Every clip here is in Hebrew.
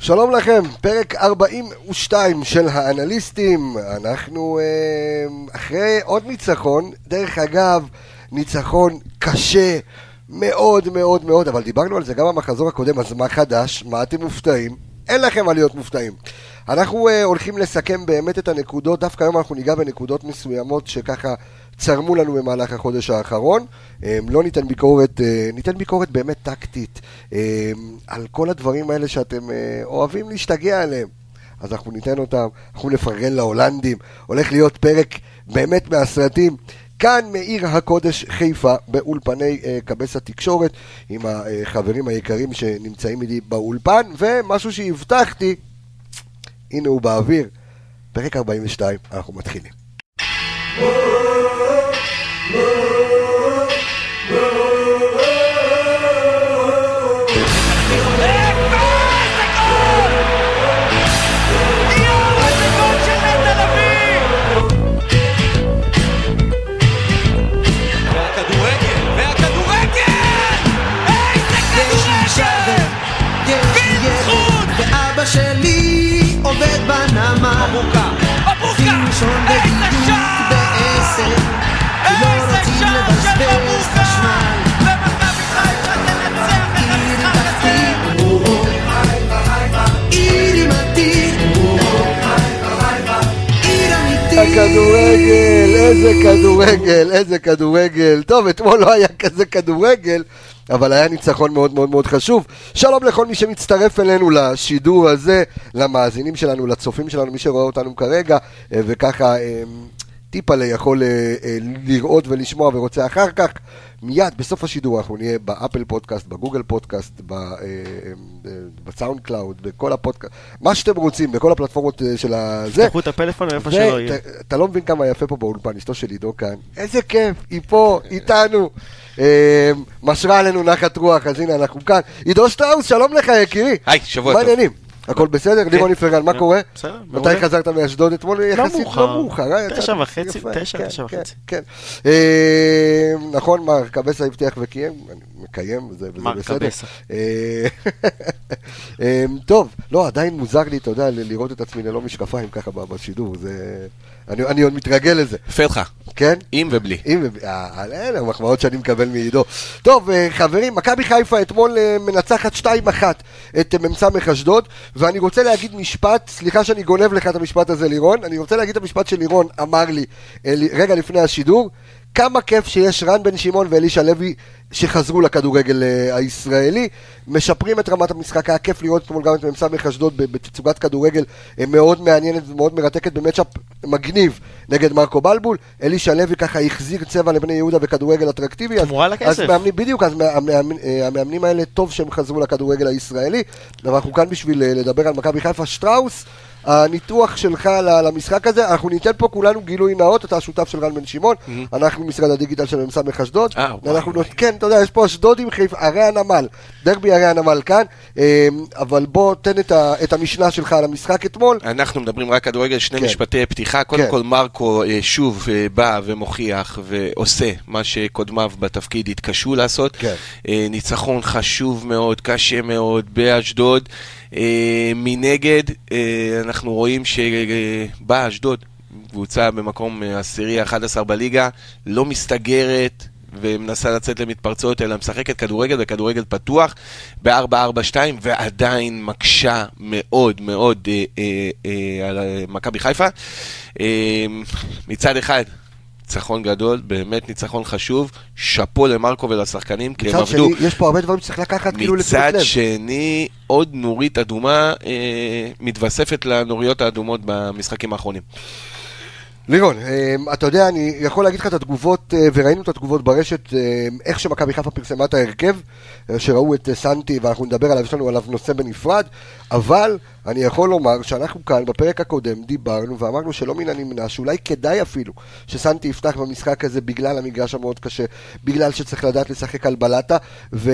שלום לכם, פרק 42 של האנליסטים. אנחנו אה, אחרי עוד ניצחון, דרך אגב, ניצחון קשה מאוד מאוד מאוד, אבל דיברנו על זה גם במחזור הקודם, אז מה חדש? מה אתם מופתעים? אין לכם מה להיות מופתעים. אנחנו uh, הולכים לסכם באמת את הנקודות, דווקא היום אנחנו ניגע בנקודות מסוימות שככה צרמו לנו במהלך החודש האחרון. Um, לא ניתן ביקורת, uh, ניתן ביקורת באמת טקטית um, על כל הדברים האלה שאתם uh, אוהבים להשתגע עליהם. אז אנחנו ניתן אותם, אנחנו נפרגן להולנדים, הולך להיות פרק באמת מהסרטים. כאן מעיר הקודש חיפה, באולפני uh, קבס התקשורת, עם החברים היקרים שנמצאים איתי באולפן, ומשהו שהבטחתי, הנה הוא באוויר, פרק 42, אנחנו מתחילים. שלי עובד בנמל. מבוקה! ראשון איזה הכדורגל, איזה כדורגל, איזה כדורגל. טוב, אתמול לא היה כזה כדורגל, אבל היה ניצחון מאוד מאוד מאוד חשוב. שלום לכל מי שמצטרף אלינו לשידור הזה, למאזינים שלנו, לצופים שלנו, מי שרואה אותנו כרגע, אה, וככה אה, טיפלה יכול אה, לראות ולשמוע ורוצה אחר כך. מיד בסוף השידור אנחנו נהיה באפל פודקאסט, בגוגל פודקאסט, אה, אה, בסאונד קלאוד, בכל הפודקאסט, מה שאתם רוצים, בכל הפלטפורמות אה, של הזה. תפתחו את הפלאפון מאיפה שלא יהיה. אתה לא מבין כמה יפה פה באולפן, אשתו של עידו כאן. איזה כיף, היא פה, איתנו. משרה עלינו נחת רוח, אז הנה אנחנו כאן. עידו שטראוס, שלום לך יקירי. היי, שבוע מה טוב. העניינים? הכל בסדר? לירון איפרגן, מה קורה? בסדר, מתי מעולה. חזרת מאשדוד אתמול? יחסית מאוחר. לא מאוחר. אה, תשע וחצי, תשע, כן, תשע כן, וחצי. כן. אה, נכון, מר קבסה הבטיח וקיים, אני מקיים, וזה וזה מר בסדר. קבסה. אה, טוב, לא, עדיין מוזר לי, אתה יודע, לראות את עצמי ללא משקפיים ככה בשידור, זה... אני אני עוד מתרגל לזה, יפה לך, כן? עם ובלי. אם, אה, אלה המחמאות שאני מקבל מעידו. טוב, אה, חברים, מכבי חיפה אתמול אה, מנצחת 2-1 את אה, מ"ס אשדוד, ואני רוצה להגיד משפט, סליחה שאני גונב לך את המשפט הזה, לירון, אני רוצה להגיד את המשפט שלירון אמר לי אה, לי- רגע לפני השידור, כמה כיף שיש רן בן שמעון ואלישע לוי שחזרו לכדורגל אה, הישראלי, משפרים את רמת המשחק, היה כיף לראות אתמול גם את מ"ס אשדוד בתצוגת כדורגל אה, מאוד מעניינת ומאוד מרתקת במצ'אפ מגניב נגד מרקו בלבול, אלישע לוי ככה החזיר צבע לבני יהודה בכדורגל אטרקטיבי, אז- תמורה לכסף. אז מאמנים, בדיוק, אז אה, המאמנים האלה טוב שהם חזרו לכדורגל הישראלי, אבל אנחנו כאן בשביל לדבר על מכבי חיפה. שטראוס, הניתוח שלך למשחק הזה, אנחנו ניתן פה כולנו גילוי נאות, אתה השותף של רן בן שמעון, אנחנו משרד הדיגיטל של מ"ס אשדוד, אה, אנחנו כן, אתה יודע, יש פה אשדוד עם חיפה, ערי הנמל, דרבי ערי הנמל כאן, אה, אבל בוא תן את המשנה שלך על המשחק אתמול. אנחנו מדברים רק כדורגל, שני כן. משפטי פתיחה. קודם כן. כל, מרקו אה, שוב אה, בא ומוכיח ועושה מה שקודמיו בתפקיד התקשו לעשות. כן. ניצחון חשוב מאוד, קשה מאוד, באשדוד. אה, מנגד, אה, אנחנו רואים שבאה אשדוד, קבוצה במקום אה, עשירי, 11 בליגה, לא מסתגרת. ומנסה לצאת למתפרצות, אלא משחקת כדורגל וכדורגל פתוח ב-4-4-2, ועדיין מקשה מאוד מאוד אה, אה, אה, על מכבי חיפה. אה, מצד אחד, ניצחון גדול, באמת ניצחון חשוב, שאפו למרקו ולשחקנים, כי הם מצד עבדו. שני, יש פה הרבה דברים שצריך לקחת כאילו לתשומת מצד לב. שני, עוד נורית אדומה אה, מתווספת לנוריות האדומות במשחקים האחרונים. לירון, אמ, אתה יודע, אני יכול להגיד לך את התגובות, אה, וראינו את התגובות ברשת, אמ, איך שמכבי חיפה פרסמה את ההרכב, אה, שראו את אה, סנטי, ואנחנו נדבר עליו, יש לנו עליו נושא בנפרד, אבל אני יכול לומר שאנחנו כאן בפרק הקודם דיברנו ואמרנו שלא מן הנמנע, שאולי כדאי אפילו שסנטי יפתח במשחק הזה בגלל המגרש המאוד קשה, בגלל שצריך לדעת לשחק על בלטה, ו...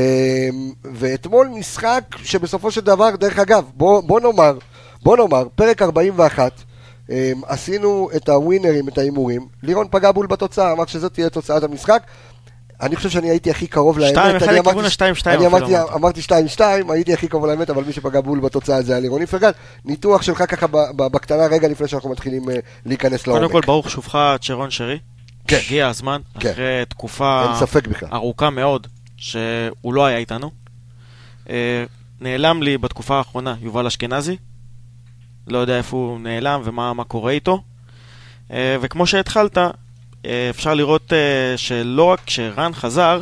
ואתמול משחק שבסופו של דבר, דרך אגב, בוא, בוא נאמר, בוא נאמר, פרק 41, Um, עשינו את הווינרים, את ההימורים, לירון פגע בול בתוצאה, אמר שזאת תהיה תוצאת המשחק. אני חושב שאני הייתי הכי קרוב לאמת. שתיים, אני לכיוון אמרתי- השתיים, שתיים אני אמרתי- אמרת. אמרתי שתיים שתיים, הייתי הכי קרוב לאמת, אבל מי שפגע בול בתוצאה זה היה לירון איפרגן. ניתוח שלך ככה ב- ב- בקטנה רגע לפני שאנחנו מתחילים אה, להיכנס קודם לעומק. כל, ברוך שובך צ'רון שרי. כן. הגיע הזמן, כן. אחרי תקופה. ארוכה מאוד שהוא לא היה איתנו. אה, נעלם לי בתקופה האחרונה יובל אשכנזי. לא יודע איפה הוא נעלם ומה מה קורה איתו. אה, וכמו שהתחלת, אה, אפשר לראות אה, שלא רק כשרן חזר,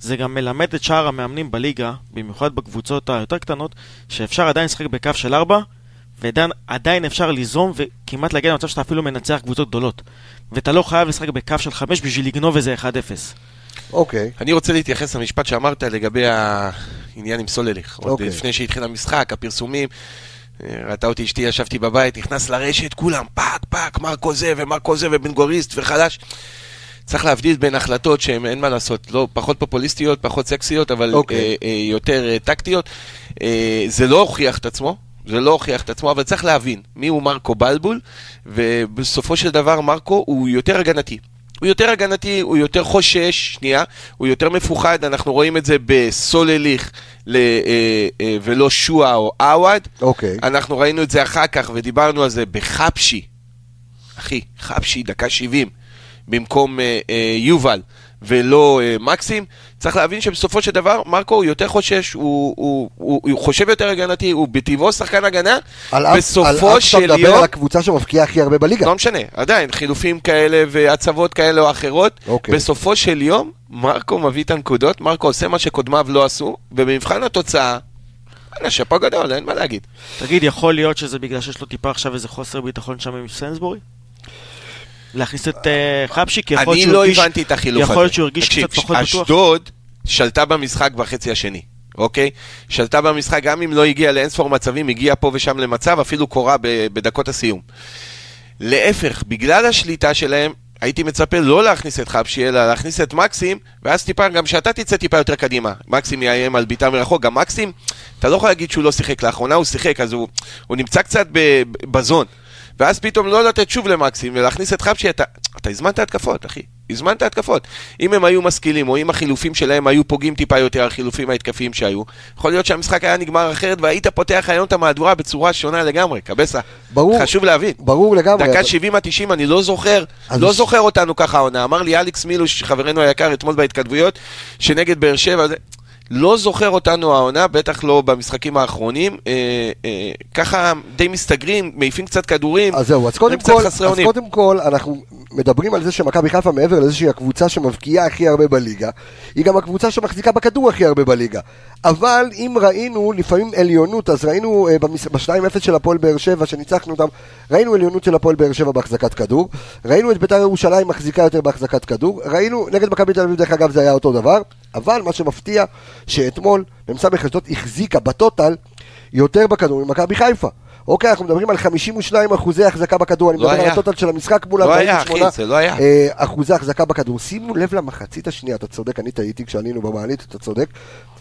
זה גם מלמד את שאר המאמנים בליגה, במיוחד בקבוצות היותר קטנות, שאפשר עדיין לשחק בקו של ארבע, ועדיין עדיין אפשר ליזום וכמעט להגיע למצב שאתה אפילו מנצח קבוצות גדולות. ואתה לא חייב לשחק בקו של חמש בשביל לגנוב איזה 1-0. אוקיי. אני רוצה להתייחס למשפט שאמרת לגבי העניין עם סולליך. עוד אוקיי. לפני שהתחיל המשחק, הפרסומים, ראתה אותי אשתי, ישבתי בבית, נכנס לרשת, כולם fuck fuck, מרקו זה ומרקו זה ובונקריסט וחלש. צריך להבדיל בין החלטות שהן, אין מה לעשות, לא פחות פופוליסטיות, פחות סקסיות, אבל אוקיי. אה, אה, יותר אה, טקטיות. אה, זה לא הוכיח את עצמו. זה לא הוכיח את עצמו, אבל צריך להבין מי הוא מרקו בלבול, ובסופו של דבר מרקו הוא יותר הגנתי. הוא יותר הגנתי, הוא יותר חושש, שנייה, הוא יותר מפוחד, אנחנו רואים את זה בסולליך ל, אה, אה, ולא שועה או עווד. אוקיי. אנחנו ראינו את זה אחר כך ודיברנו על זה בחפשי. אחי, חפשי, דקה 70, במקום אה, אה, יובל ולא אה, מקסים. צריך להבין שבסופו של דבר מרקו הוא יותר חושש, הוא, הוא, הוא, הוא חושב יותר הגנתי, הוא בטבעו שחקן הגנה. על אף על בסופו אף שאתה של מדבר יום... על הקבוצה שמבקיעה הכי הרבה בליגה. לא משנה, עדיין, חילופים כאלה והצבות כאלה או אחרות. אוקיי. בסופו של יום, מרקו מביא את הנקודות, מרקו עושה מה שקודמיו לא עשו, ובמבחן התוצאה, וואלה, שאפו גדול, אין מה להגיד. תגיד, יכול להיות שזה בגלל שיש לו טיפה עכשיו איזה חוסר ביטחון שם עם סנסבורי? להכניס את אה, חבשי, כי יכול אני להיות שהוא לא הרגיש... הבנתי את החילוף הזה. יכול להיות שהוא הרגיש קצת פחות בטוח. אשדוד שלטה במשחק בחצי השני, אוקיי? שלטה במשחק, גם אם לא הגיעה לאינספור מצבים, הגיעה פה ושם למצב, אפילו קורה בדקות הסיום. להפך, בגלל השליטה שלהם, הייתי מצפה לא להכניס את חבשי, אלא להכניס את מקסים, ואז טיפה, גם שאתה תצא טיפה יותר קדימה. מקסים יאיים על בעיטה מרחוק, גם מקסים, אתה לא יכול להגיד שהוא לא שיחק לאחרונה, הוא שיחק, אז הוא, הוא נמצא קצת בזון. ואז פתאום לא לתת שוב למקסים ולהכניס את חבשי, אתה, אתה הזמנת התקפות, אחי. הזמנת התקפות. אם הם היו משכילים, או אם החילופים שלהם היו פוגעים טיפה יותר, החילופים ההתקפיים שהיו, יכול להיות שהמשחק היה נגמר אחרת, והיית פותח היום את המהדורה בצורה שונה לגמרי, קבסה. ברור. חשוב להבין. ברור לגמרי. דקה אבל- 70 עד 90, אני לא זוכר, אז לא זוכר אותנו ככה העונה. אמר לי אלכס מילוש, חברנו היקר, אתמול בהתכתבויות, שנגד באר שבע, לא זוכר אותנו העונה, בטח לא במשחקים האחרונים. אה, אה, ככה די מסתגרים, מעיפים קצת כדורים. אז זהו, אז קודם, כל, אז. קודם כל, אנחנו מדברים על זה שמכבי חיפה, מעבר לזה שהיא הקבוצה שמבקיעה הכי הרבה בליגה, היא גם הקבוצה שמחזיקה בכדור הכי הרבה בליגה. אבל אם ראינו לפעמים עליונות, אז ראינו אה, במס- ב-2-0 של הפועל באר שבע, שניצחנו אותם, ראינו עליונות של הפועל באר שבע בהחזקת כדור, ראינו את בית"ר ירושלים מחזיקה יותר בהחזקת כדור, ראינו, נגד מכבי תל אביב דרך אגב זה היה אותו דבר, אבל מה שמפתיע, שאתמול מ"ס אשדוד החזיקה בטוטל יותר בכדור ממכבי חיפה. אוקיי, אנחנו מדברים על 52 אחוזי החזקה בכדור, אני לא מדבר על. הטוטל של המשחק מול לא היה, 48 אחי, זה לא היה. אה, אחוזי החזקה בכדור. שימו לב למחצית השנייה, אתה צודק, אני טעיתי כשעלינו במעלית, אתה צודק.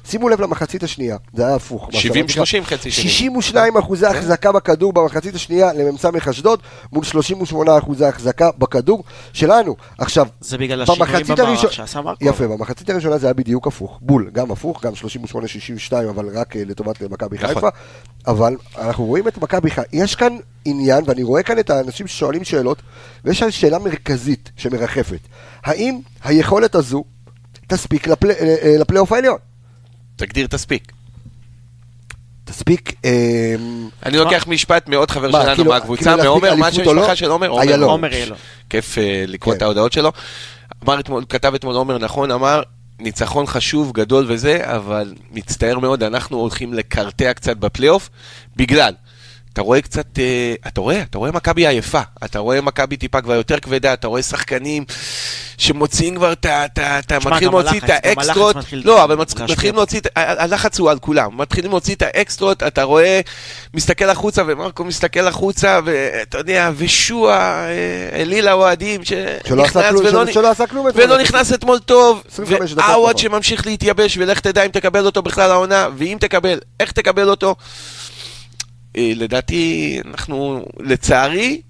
שימו לב למחצית השנייה, זה היה הפוך. מה 70-30 שאמרתי לך. חצי שני. 62 אחוזי החזקה בכדור במחצית השנייה למ"ס אשדוד, מול 38 אחוזי החזקה בכדור שלנו. עכשיו, זה בגלל השינויים במערך הראשונה, שעשה מרקו. יפה, במחצית הראשונה זה היה בדיוק הפוך, בול, גם הפוך, גם 38-62, אבל רק אה, לטובת אה, מכבי נכון. חיפה, אבל אנחנו רואים את מכבי חיפה, יש כאן עניין, ואני רואה כאן את האנשים ששואלים שאלות, ויש כאן שאלה מרכזית שמרחפת, האם היכולת הזו תספיק לפלי- אה, לפלייאוף העליון? תגדיר תספיק. תספיק, אה, אני לוקח משפט מעוד חבר שלנו כאילו- מהקבוצה, כאילו מעומר, מה שם או לא? המשפחה של עומר? עומר איילון. כיף אה, לקרוא כן. את ההודעות שלו. אמר אתמול, כתב אתמול עומר נכון, אמר, ניצחון חשוב, גדול וזה, אבל מצטער מאוד, אנחנו הולכים לקרטע קצת בפלייאוף, בגלל. אתה רואה קצת, אה, אתה רואה, אתה רואה מכבי עייפה, אתה רואה מכבי טיפה כבר יותר כבדה, אתה רואה שחקנים שמוציאים כבר את ה... אתה מתחיל גם להוציא הלחץ, את גם האקסטרות, הלחץ מתחיל לא, אבל. מתחילים להוציא, את- ה- הלחץ הוא על כולם, מתחילים להוציא את האקסטרות, אתה רואה, מסתכל החוצה, ומרקו מסתכל החוצה, ואתה יודע, ושועה, אה, אליל האוהדים, שנכנס כלום- ולא נכנס אתמול טוב, 25 דקות ועווד. שממשיך להתייבש, ולך תדע אם תקבל אותו בכלל העונה, ואם תקבל, איך תקבל אותו. אה, לדעתי, אנחנו, לצערי,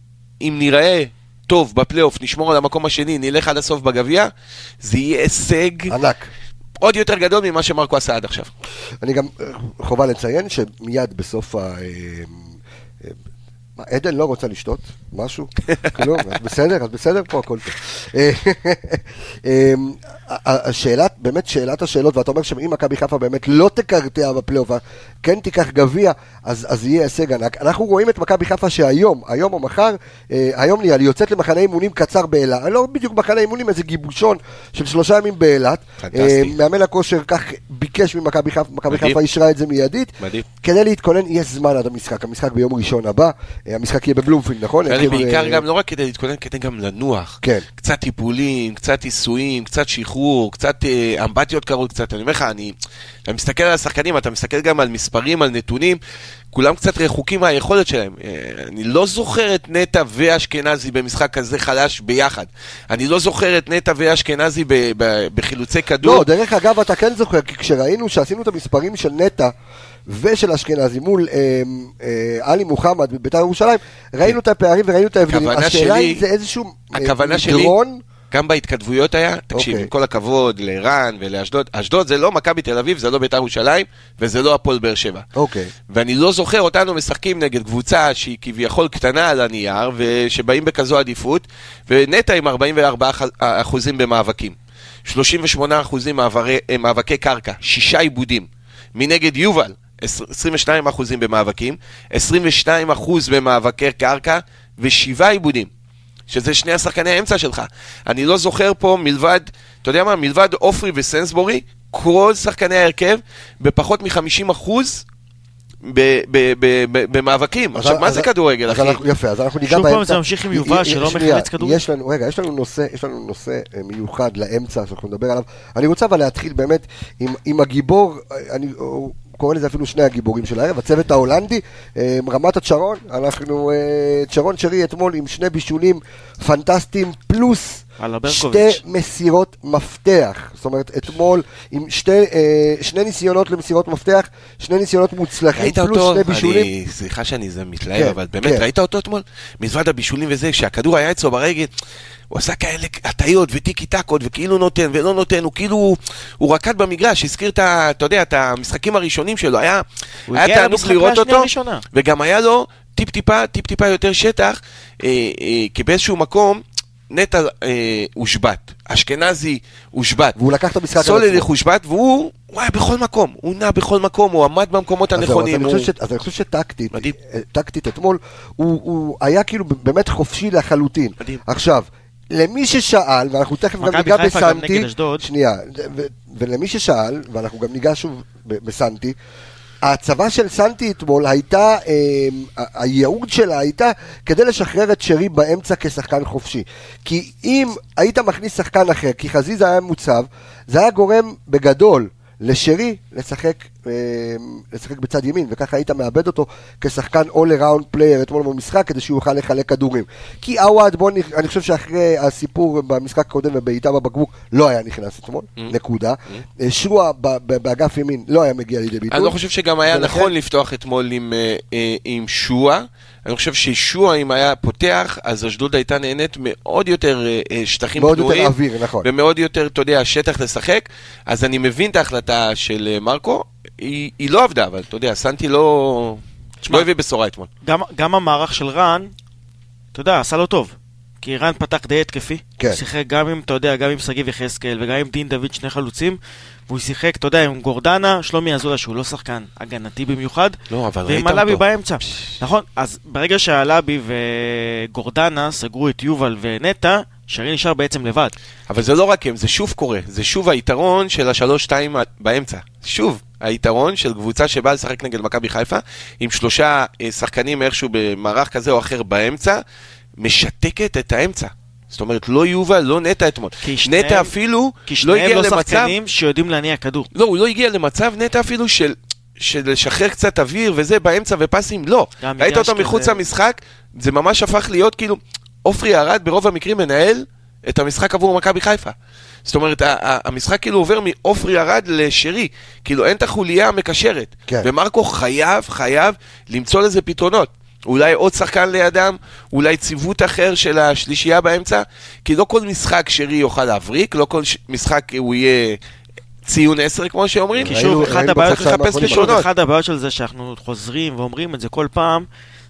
אם נראה טוב בפלייאוף, נשמור על המקום השני, נלך עד הסוף בגביע, זה יהיה הישג ענק. עוד יותר גדול ממה שמרקו עשה עד עכשיו. אני גם, אה, חובה לציין שמיד בסוף ה... אה, אה, מה, עדן לא רוצה לשתות? משהו? כלום? אז בסדר? אז בסדר פה, הכל טוב. אה, אה, השאלת, באמת שאלת השאלות, ואתה אומר שאם מכבי חיפה באמת לא תקרטע בפלייאוף, כן תיקח גביע, אז, אז יהיה הישג ענק. אנחנו רואים את מכבי חיפה שהיום, היום או מחר, אה, היום נראה לי, יוצאת למחנה אימונים קצר באילת, לא בדיוק מחנה אימונים, איזה גיבושון של שלושה ימים באילת. אה, מאמן הכושר כך ביקש ממכבי חיפה, מכבי. חיפה אישרה את זה מיידית. מדהים. כדי להתכונן, יש זמן עד המשחק. המשחק ביום ראשון הבא, אה, המשחק יהיה בבלומפילד, נכון? בעיקר אה, גם, לא רק כדי להתכונן, כדי גם לנוח. כן. קצת טיפולים, קצת עיסויים, קצת שחרור, קצת אה, אמבטיות קרות, קצת, אני אומר לך, אני... אתה מסתכל על השחקנים, אתה מסתכל גם על מספרים, על נתונים, כולם קצת רחוקים מהיכולת שלהם. אה, אני לא זוכר את נטע ואשכנזי במשחק כזה חלש ביחד. אני לא זוכר את נטע ואשכנזי בחילוצי כדור. לא, דרך אגב, אתה כן זוכר, כי כשראינו, שעשינו את המספרים של נטע ושל אשכנזי מול אה, אה, עלי מוחמד בבית"ר ירושלים, ראינו את הפערים וראינו את ההבדלים. השאלה שלי- אם זה איזשהו אה, מדרון, גם בהתכתבויות היה, תקשיב, אוקיי. עם כל הכבוד לערן ולאשדוד, אשדוד זה לא מכבי תל אביב, זה לא בית"ר ירושלים, וזה לא הפועל באר שבע. אוקיי. ואני לא זוכר אותנו משחקים נגד קבוצה שהיא כביכול קטנה על הנייר, ושבאים בכזו עדיפות, ונטע עם 44 אח- אחוזים במאבקים. 38 אחוזים מעברי- מאבקי קרקע, שישה עיבודים. מנגד יובל, 22 אחוזים במאבקים, 22 אחוז במאבקי קרקע, ושבעה עיבודים. שזה שני השחקני האמצע שלך. אני לא זוכר פה מלבד, אתה יודע מה, מלבד עופרי וסנסבורי, כל שחקני ההרכב בפחות מ-50 אחוז ב- ב- ב- ב- במאבקים. אז- עכשיו, מה אז- זה כדורגל, אז אחי? אנחנו- יפה, אז אנחנו ניגע שוב באמצע. פעם זה ממשיך עם יובל, שלא מחלץ כדורים. יש לנו, רגע, יש לנו נושא, יש לנו נושא אה, מיוחד לאמצע שאנחנו נדבר עליו. אני רוצה אבל להתחיל באמת עם, עם הגיבור, אה, אני קורא לזה אפילו שני הגיבורים של הערב, הצוות ההולנדי, אה, רמת הצ'רון, אנחנו, אה, צ'רון שרי אתמול עם שני בישולים פנטסטיים, פלוס שתי. מסירות מפתח. זאת אומרת, אתמול עם שתי, אה, שני ניסיונות למסירות מפתח, שני ניסיונות מוצלחים, ראית פלוס אותו? שני בישולים. אני, סליחה שאני זה מתלהב, כן, אבל באמת, כן. ראית אותו אתמול? מלבד הבישולים וזה, כשהכדור היה אצלו ברגל, הוא עשה כאלה הטעיות וטיקי טקות, וכאילו נותן ולא נותן, הוא כאילו, הוא רקד במגרש, הזכיר את ה... אתה יודע, את המשחקים הראשונים שלו, היה, היה תענוג לראות אותו, הראשונה. וגם היה לו טיפ-טיפה, טיפ-טיפה יותר שטח, אה, אה, כי באיזשהו מקום... נטע אה, הושבת, אשכנזי הושבת, והוא לקח את המשחק על סולליך. הושבת, והוא הוא היה בכל מקום, הוא נע בכל מקום, הוא עמד במקומות הנכונים. אז הוא- ש- אז אני חושב שטקטית, מדהים. אה, טקטית אתמול, הוא הוא היה כאילו באמת חופשי לחלוטין. מדהים. עכשיו, למי ששאל, ואנחנו תכף גם ניגע בסנטי. שנייה, ו- ולמי ששאל, ואנחנו גם ניגע שוב ב- בסנטי, ההצבה של סנטי אתמול הייתה, אה, הייעוד שלה הייתה כדי לשחרר את שרי באמצע כשחקן חופשי. כי אם היית מכניס שחקן אחר, כי חזיזה היה מוצב, זה היה גורם בגדול לשרי לשחק, אה, לשחק בצד ימין, וככה היית מאבד אותו כשחקן all around player אתמול במשחק, כדי שהוא יוכל לחלק כדורים. כי עווד, בוא, נ- אני חושב שאחרי הסיפור במשחק הקודם ובעיטה בבקבוק, לא היה נכנס אתמול, Mm. נקודה. אה, שועה ב- ב- באגף ימין לא היה מגיע לידי ביטוי. אני לא חושב שגם היה ולכן- נכון לפתוח אתמול עם, אה, אה, עם שועה. אני חושב ששועה, אם היה פותח, אז אשדוד הייתה נהנית מאוד יותר אה, אה, שטחים מאוד יותר פנויים. אוויר, נכון. ומאוד יותר, אתה יודע, שטח לשחק. אז אני מבין את ההחלטה של אה, מרקו. היא, היא לא עבדה, אבל אתה יודע, סנטי לא... תשמע, לא הביא בשורה אתמול. גם, גם המערך של רן, אתה יודע, עשה לו טוב. כי רן פתח די התקפי. כן. הוא שיחק גם עם, אתה יודע, גם עם שגיב יחזקאל וגם עם דין דוד, שני חלוצים. והוא שיחק, אתה יודע, עם גורדנה, שלומי אזולה, שהוא לא שחקן הגנתי במיוחד. לא, אבל ראית ועם הלבי אותו. באמצע. נכון, אז ברגע שהלבי וגורדנה סגרו את יובל ונטע, שרי נשאר בעצם לבד. אבל זה לא רק הם, זה שוב קורה. זה שוב היתרון של השלוש-שתיים באמצע. שוב, היתרון של קבוצה שבאה לשחק נגד מכבי חיפה, עם שלושה אה, שחקנים איכשהו במערך כזה או אחר באמצע, משתקת את האמצע. זאת אומרת, לא יובל, לא נטע אתמול. כי שניהם- נטע אפילו כי לא שניהם הגיע לא למצב... שחקנים שיודעים להניע כדור. לא, הוא לא הגיע למצב נטע אפילו של... של לשחרר קצת אוויר וזה באמצע ופסים, לא. ראית אותו מחוץ למשחק, זה ממש הפך להיות כאילו, עופרי ארד ברוב המקרים מנהל את המשחק עבור מכבי חיפה. זאת אומרת, המשחק כאילו עובר מעופרי ארד לשרי, כאילו אין את החוליה המקשרת. כן. ומרקו חייב, חייב למצוא לזה פתרונות. אולי עוד שחקן לידם, אולי ציוות אחר של השלישייה באמצע, כי לא כל משחק שרי יוכל להבריק, לא כל ש- משחק הוא יהיה ציון 10 כמו שאומרים. כי שוב, אחת הבעיות, בחודשיים לחפש האחרונים. כישרונות. שוב, אחת הבעיות של זה שאנחנו חוזרים ואומרים את זה כל פעם,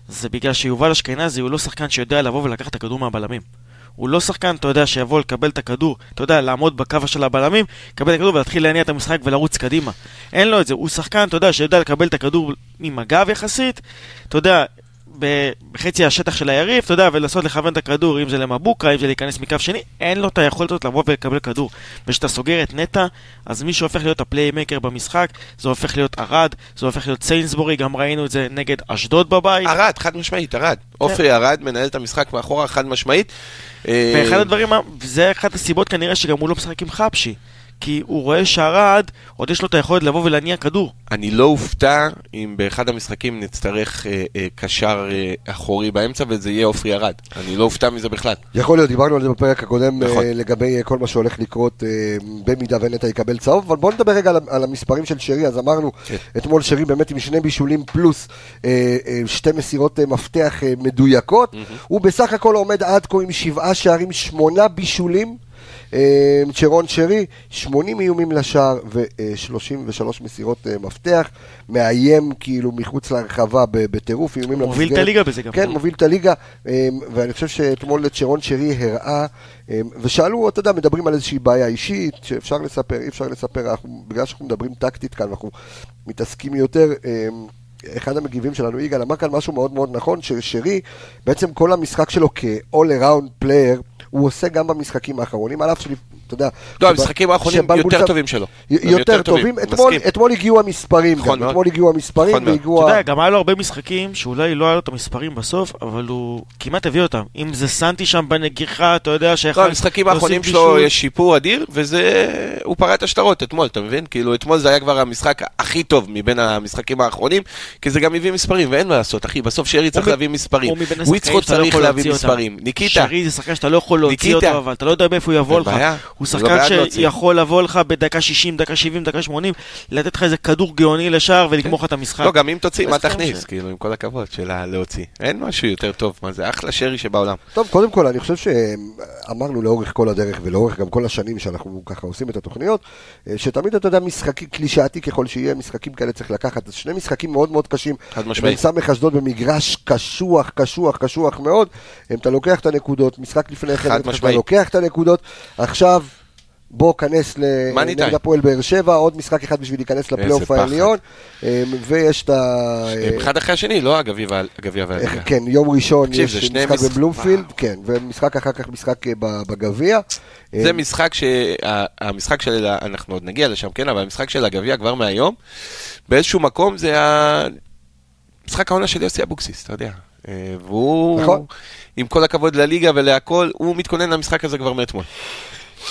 זה בגלל שיובל אשכנזי הוא לא שחקן שיודע לבוא ולקחת את הכדור מהבלמים. הוא לא שחקן, אתה יודע, שיבוא לקבל את הכדור, אתה יודע, לעמוד בקו של הבלמים, לקבל את הכדור ולהתחיל להניע את המשחק ולרוץ קדימה. אין לו את זה, הוא שחקן, אתה יודע, שיודע לקבל את הכדור עם הגב יחסית, אתה יודע, בחצי השטח של היריב, אתה יודע, ולנסות לכוון את הכדור, אם זה למבוקה, אם זה להיכנס מקו שני, אין לו את היכולת הזאת לבוא ולקבל כדור. וכשאתה סוגר את נטע, אז מי שהופך להיות ה playmaker במשחק, זה הופך להיות ארד, זה הופך להיות סיינסבורי, גם ראינו את זה נגד אשדוד בבית. ארד, חד משמעית, ארד. עופרי ארד מנהל את המשחק מאחורה, חד משמעית. אה, ואחד הדברים, זה אחת הסיבות כנראה שגם הוא לא משחק עם חפשי. כי הוא רואה שארד, עוד יש לו את היכולת לבוא ולהניע כדור. אני לא אופתע אם באחד המשחקים נצטרך אה, אה, קשר אה, אחורי באמצע וזה יהיה עופרי ארד. אני לא אופתע מזה בכלל. יכול להיות, דיברנו על זה בפרק הקודם נכון. אה, לגבי אה, כל מה שהולך לקרות אה, במידה ונטע יקבל צהוב, אבל בואו נדבר רגע על, על המספרים של שרי, אז אמרנו, כן. אתמול שרי באמת עם שני בישולים פלוס אה, אה, שתי מסירות אה, מפתח אה, מדויקות, הוא בסך הכל עומד עד כה עם שבעה שערים, שמונה בישולים. אה, צ'רון שרי, 80 איומים לשער ו-33 מסירות אה, מפתח, מאיים כאילו מחוץ להרחבה בטירוף, איומים הוא מוביל את למסגרת. הליגה בזה גם. כן, מוביל את הליגה, אמ, ואני חושב שאתמול צ'רון שרי הראה, ושאלו, אתה יודע, מדברים על איזושהי בעיה אישית, שאפשר לספר, אי אפשר לספר, אנחנו, בגלל שאנחנו מדברים טקטית כאן, אנחנו מתעסקים יותר, אחד המגיבים שלנו, יגאל, אמר כאן משהו מאוד מאוד נכון, ששרי, בעצם כל המשחק שלו כ-all around player, הוא עושה גם במשחקים האחרונים, על אף שלי, אתה יודע... לא, המשחקים האחרונים יותר טובים שלו. יותר טובים, אתמול, הגיעו המספרים נכון גם, מאוד. אתמול הגיעו המספרים נכון. והגיעו... אתה יודע, גם היה לו הרבה משחקים שאולי לא היה לו את המספרים בסוף, אבל הוא כמעט הביא אותם. אם זה סנטי שם בנגיחה, אתה יודע שיכול... לא, המשחקים האחרונים שלו יש שיפור אדיר, וזה... הוא פרע את השטרות אתמול, אתה מבין? כאילו, אתמול זה היה כבר המשחק הכי טוב מבין המשחקים האחרונים, כי זה גם הביא מספרים, ואין מה לעשות, אחי, בסוף שרי צריך להביא מספרים. הוא מבין השחקנים וויצחוט שאתה לא צריך יכול להביא להוציא אותם. מספרים. ניקיטה, שרי זה שחקן שאתה לא יכול להוציא. אותו, אבל אתה לא יודע מאיפה הוא יבוא לך. הוא לא שחקן. שיכול לבוא לך בדקה 60, דקה 70, דקה 80, לתת לך איזה כדור גאוני לשער ולגמור לך את המשחק. לא, גם אם תוציא, מה תכניס? כאילו, עם כל הכבוד שלה להוציא. אין משהו יותר טוב, מה זה, אחלה שרי שבעולם. טוב, קודם כל, אני חושב שאמרנו לאורך כל הדרך ולאורך גם כל השנים שאנחנו ככה עושים את התוכניות, אה, שתמיד, אתה יודע, משחקים, קלישאתי ככל שיהיה, משחקים כאלה צריך לקחת. אז שני משחקים מאוד מאוד קשים. חד משמעית. בין סמך אשדוד במגרש קשוח, קשוח, קשוח מאוד. אתה לוקח את הנקודות, משחק לפני כן, חד אתה. לוקח את הנקודות, עכשיו... בוא כנס לנגד. הפועל באר שבע, עוד משחק אחד בשביל להיכנס לפלייאוף. העליון, אה, ויש את ה... אה, אחד אחרי השני, לא הגביע וה- הגביע והליגה. כן, יום ראשון יש משחק בבלומפילד. כן, ומשחק אחר כך משחק אה, בגביע. זה אה, משחק ש... ה- המשחק של... אנחנו עוד נגיע לשם, כן, אבל המשחק של הגביע כבר מהיום, באיזשהו מקום זה ה... משחק העונה של יוסי אבוקסיס, אתה יודע. אה, והוא, נכון. עם כל הכבוד לליגה ולהכל, הוא מתכונן למשחק הזה כבר מאתמול.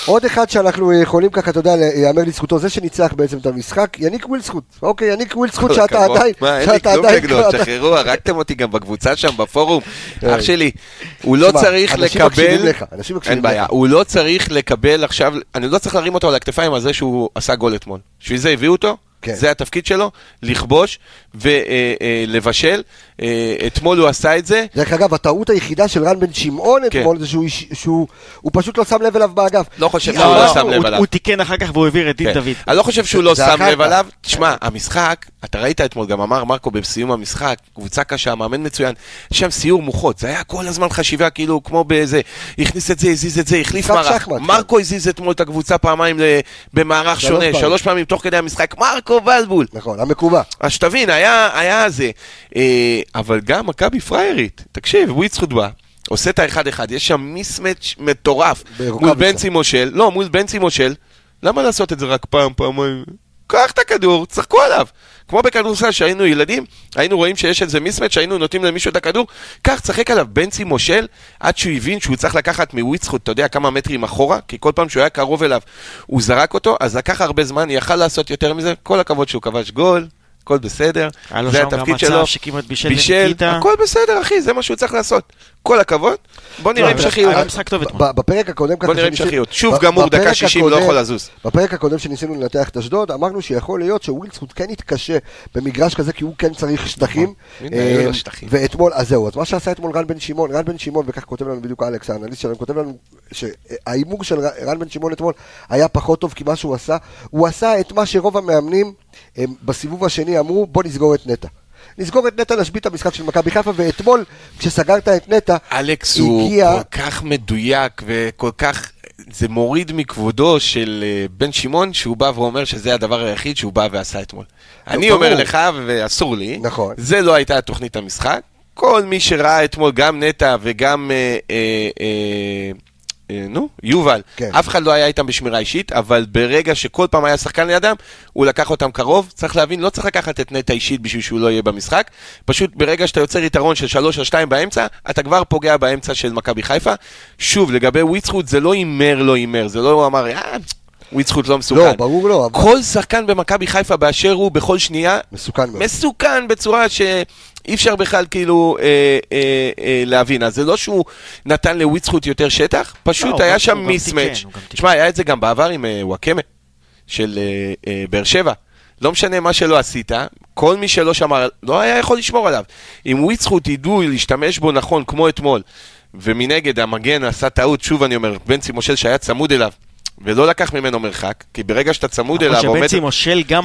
עוד אחד שאנחנו אה, יכולים ככה, אתה יודע, להיאמר לזכותו, זה שניצח בעצם את המשחק, יניק ווילסקוט. אוקיי, יניק ווילסקוט שאתה. עדיין, מה, אין לי כלום נגדו, תשחררו, הרגתם אותי גם בקבוצה שם, בפורום. אה. אח שלי, הוא לא צריך לקבל... אין בעיה. הוא לא צריך לקבל עכשיו, אני לא צריך להרים אותו על הכתפיים על זה שהוא עשה גול אתמול. בשביל זה הביאו אותו, כן. זה התפקיד שלו, לכבוש ולבשל. אתמול הוא עשה את זה. דרך אגב, הטעות היחידה של רן בן שמעון כן. אתמול זה שהוא פשוט לא שם לב אליו באגף. לא חושב שהוא לא אמרנו- שם לב הוא- עליו. הוא תיקן אחר כך והוא העביר את דין כן. דוד. אני לא חושב שהוא לא שם לב כך. עליו. תשמע, המשחק, אתה ראית אתמול, גם אמר מרקו בסיום המשחק, קבוצה קשה, מאמן מצוין, יש שם סיור מוחות, זה היה כל הזמן חשיבה, כאילו, כמו באיזה, הכניס את זה, הזיז את זה, החליף משחק מערך. כן. מרקו הזיז אתמול את הקבוצה פעמיים במערך שונה. שלוש פעמים תוך כדי המשחק, מרקו בלבול. נכון, המקובע. אז שתבין, היה, היה זה. אבל גם מכבי פריירית, תקשיב, וויצחוט בא, עושה את האחד-אחד, יש שם מיסמץ' מטורף. מול בנצי מושל, לא, מול בנצי מושל, למה לעשות את זה רק פעם, פעמיים? קח את הכדור, צחקו עליו. כמו בכדורסל שהיינו ילדים, היינו רואים שיש איזה מיסמץ' שהיינו נותנים למישהו את הכדור, קח, צחק עליו. בנצי מושל, עד שהוא הבין שהוא צריך לקחת מוויצחוט, אתה יודע, כמה מטרים אחורה, כי כל פעם שהוא היה קרוב אליו, הוא זרק אותו, אז לקח הרבה זמן, יכל לעשות יותר מזה, כל הכבוד שהוא כבש גול, הכל בסדר, היה לו זה שם גם התפקיד מצב שלו. שכמעט בישל לניקיטה. הכל בסדר, אחי, זה מה שהוא צריך לעשות. כל הכבוד, בוא נראה לא, המשכיות. היה משחק טוב אתמול. בפרק הקודם ככה... בוא נראה שניסי- המשכיות. שוב גמור, דקה 60 לא הקודם- יכול לזוז. בפרק הקודם שניסינו לנתח את אשדוד, אמרנו שיכול להיות שווילדסקוט כן יתקשה במגרש כזה, כי הוא כן צריך שטחים. לו אה, שטחים. ואתמול, אז זהו, אז מה שעשה אתמול רן בן שמעון, רן בן שמעון, וכך כותב לנו בדיוק אלכס, האנליסט שלנו, כותב לנו שההימור של רן בן שמעון אתמול היה פחות טוב, כי מה שהוא עשה, הוא עשה את מה שרוב המאמנים הם, בסיבוב השני אמרו, בוא נסגור את נטע. נסגור את נטע, נשבית את המשחק של מכבי חיפה, ואתמול, כשסגרת את נטע, אלכס הוא הגיע- כל כך מדויק וכל כך... זה מוריד מכבודו של אה, בן שמעון, שהוא בא ואומר שזה הדבר היחיד שהוא בא ועשה אתמול. אני ברור. אומר לך, ואסור לי, נכון. זה לא הייתה תוכנית המשחק. כל מי שראה אתמול, גם נטע וגם, אה, אה, אה, נו, יובל, כן. אף אחד לא היה איתם בשמירה אישית, אבל ברגע שכל פעם היה שחקן לידם, הוא לקח אותם קרוב. צריך להבין, לא צריך לקחת את נטע אישית בשביל שהוא לא יהיה במשחק. פשוט ברגע שאתה יוצר יתרון של 3 או 2 באמצע, אתה כבר פוגע באמצע של מכבי חיפה. שוב, לגבי וויצחוט, זה לא הימר, לא הימר, זה לא הוא אמר, אה, וויצחוט לא מסוכן. לא, ברור לא, אבל כל שחקן במכבי חיפה באשר הוא, בכל שנייה, מסוכן מאוד. מסוכן בצורה שאי אפשר בכלל כאילו אה, אה, אה, להבין. אז זה לא שהוא נתן לוויצחוט יותר שטח, לא, פשוט הוא היה שם מיסמץ'. תשמע, היה את זה גם בעבר עם אה, וואקמה, של אה, אה, באר שבע. לא משנה מה שלא עשית, כל מי שלא שמר, לא היה יכול לשמור עליו. אם וויצחוט ידעו להשתמש בו נכון, כמו אתמול, ומנגד המגן עשה טעות, שוב אני אומר, בנצי מושל שהיה צמוד אליו, ולא לקח ממנו מרחק, כי ברגע שאתה צמוד אליו, למרות עומד...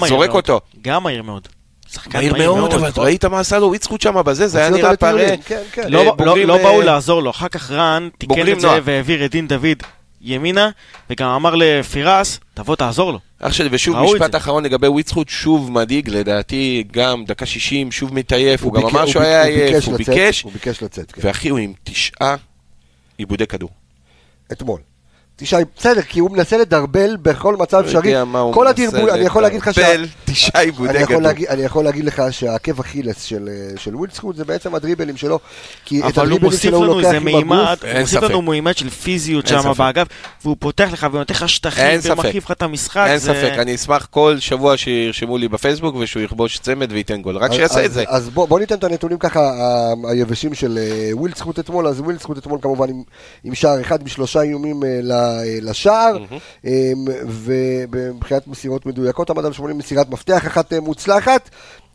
זורק. אותו. גם מהיר מאוד. שחקן מהיר מאוד, אבל אתה ראית מה עשה לו וויצחוט שם בזה, זה היה נראה. לטיולים, כן, כן. לא, אה, לא, לא אה, באו לעזור לו, אחר כך רן תיקן את זה. והעביר את דין דוד ימינה, וגם אמר לפירס, תבוא תעזור לו. אח שלי, ושוב משפט. אחרון לגבי וויצחוט, שוב מדאיג, לדעתי גם דקה 60, שוב מתעייף, הוא גם אמר שהוא הוא היה עייף, הוא ביקש, הוא ביקש לצאת, כן. ואחי הוא עם תשעה עיבודי כדור. אתמול. תשעה, בסדר, כי הוא מנסה לדרבל בכל מצב לא אפשרי. הוא כל הדרבול, אני יכול להגיד לך אני עיבודי יכול, כדור. להגיד, אני יכול להגיד לך שהעקב אכילס של, אה, של ווילדסקוט זה בעצם הדריבלים שלו, כי את אבל הוא הדריבלים שלו הוא לוקח עם מימד, הגוף. הוא אין מוסיף. לנו מימד של פיזיות שם. באגף, והוא פותח לך ונותן לך שטחים. ומרחיב לך את המשחק. אין זה- ספק, אני אשמח כל שבוע שירשמו לי בפייסבוק ושהוא יכבוש צמד וייתן גול, רק שיעשה אז- את זה. אז בוא, בוא ניתן את הנתונים ככה ה- היבשים של אה, ווילדסקוט אתמול, אז ווילדסקוט אתמול כמובן עם, עם שער אחד משלושה איומים אה, ל- אה, לשער, אה, ומבחינת מסירות מדויקות עמד על 80 מסירת מפתח אחת אה, מוצלחת.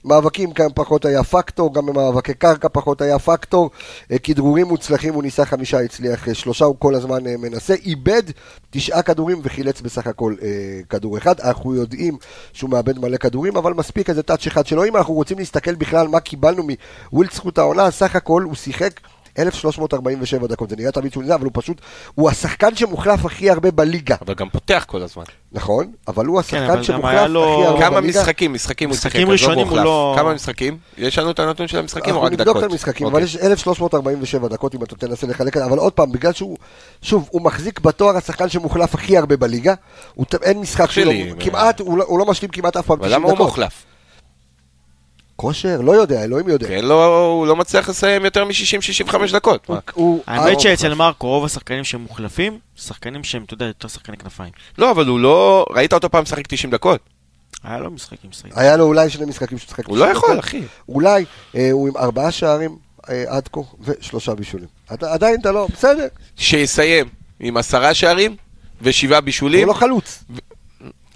מאבקים כאן פחות היה פקטור, גם במאבקי קרקע פחות היה פקטור. אה, כדרורים מוצלחים הוא ניסה חמישה, הצליח אה, שלושה, הוא כל הזמן אה, מנסה. איבד תשעה כדורים וחילץ בסך הכל אה, כדור אחד. אנחנו יודעים שהוא מאבד מלא כדורים, אבל מספיק איזה טאץ' אחד שלו. אם אנחנו רוצים להסתכל בכלל מה קיבלנו מווילדסקוט העונה, סך הכל הוא שיחק 1347 דקות. זה נראה תמיד שהוא נראה, אבל הוא פשוט, הוא השחקן שמוחלף הכי הרבה בליגה. אבל גם פותח כל הזמן. נכון? אבל הוא כן, אבל השחקן גם שמוחלף הכי לו- הרבה כמה בליגה. משחקים, משחקים הוא שיחק, עזוב ראשונים הוא מוחלף. לא- כמה משחקים? יש לנו את הנתון של המשחקים או אנחנו רק דקות? נבדוק את המשחקים, אבל אוקיי. יש 1347 דקות אם אתה תנסה לחלק אבל עוד פעם, בגלל שהוא, שוב, הוא מחזיק בתואר השחקן שמוחלף הכי הרבה בליגה, הוא אין משחק שלו, שלי, כמעט, הוא לא- הוא לא משלים כמעט אף פעם אבל 90 למה הוא דקות. מוחלף? כושר? לא יודע, אלוהים יודע. כן, לא, הוא לא מצליח לסיים יותר מ-60-65 דקות. האמת שאצל מרקו רוב השחקנים שמוחלפים, שחקנים שהם, אתה יודע, יותר שחקני כנפיים. לא, אבל הוא לא... ראית אותו פעם משחק 90 דקות? היה לו משחקים משחקים. היה לו אולי שני משחקים שהוא שיחק. הוא לא 90 יכול. אחי. אולי, אה, הוא עם ארבעה שערים אה, עד כה, ושלושה בישולים. אתה- עדיין אתה לא, בסדר, שיסיים עם עשרה שערים ושבעה בישולים. הוא לא חלוץ.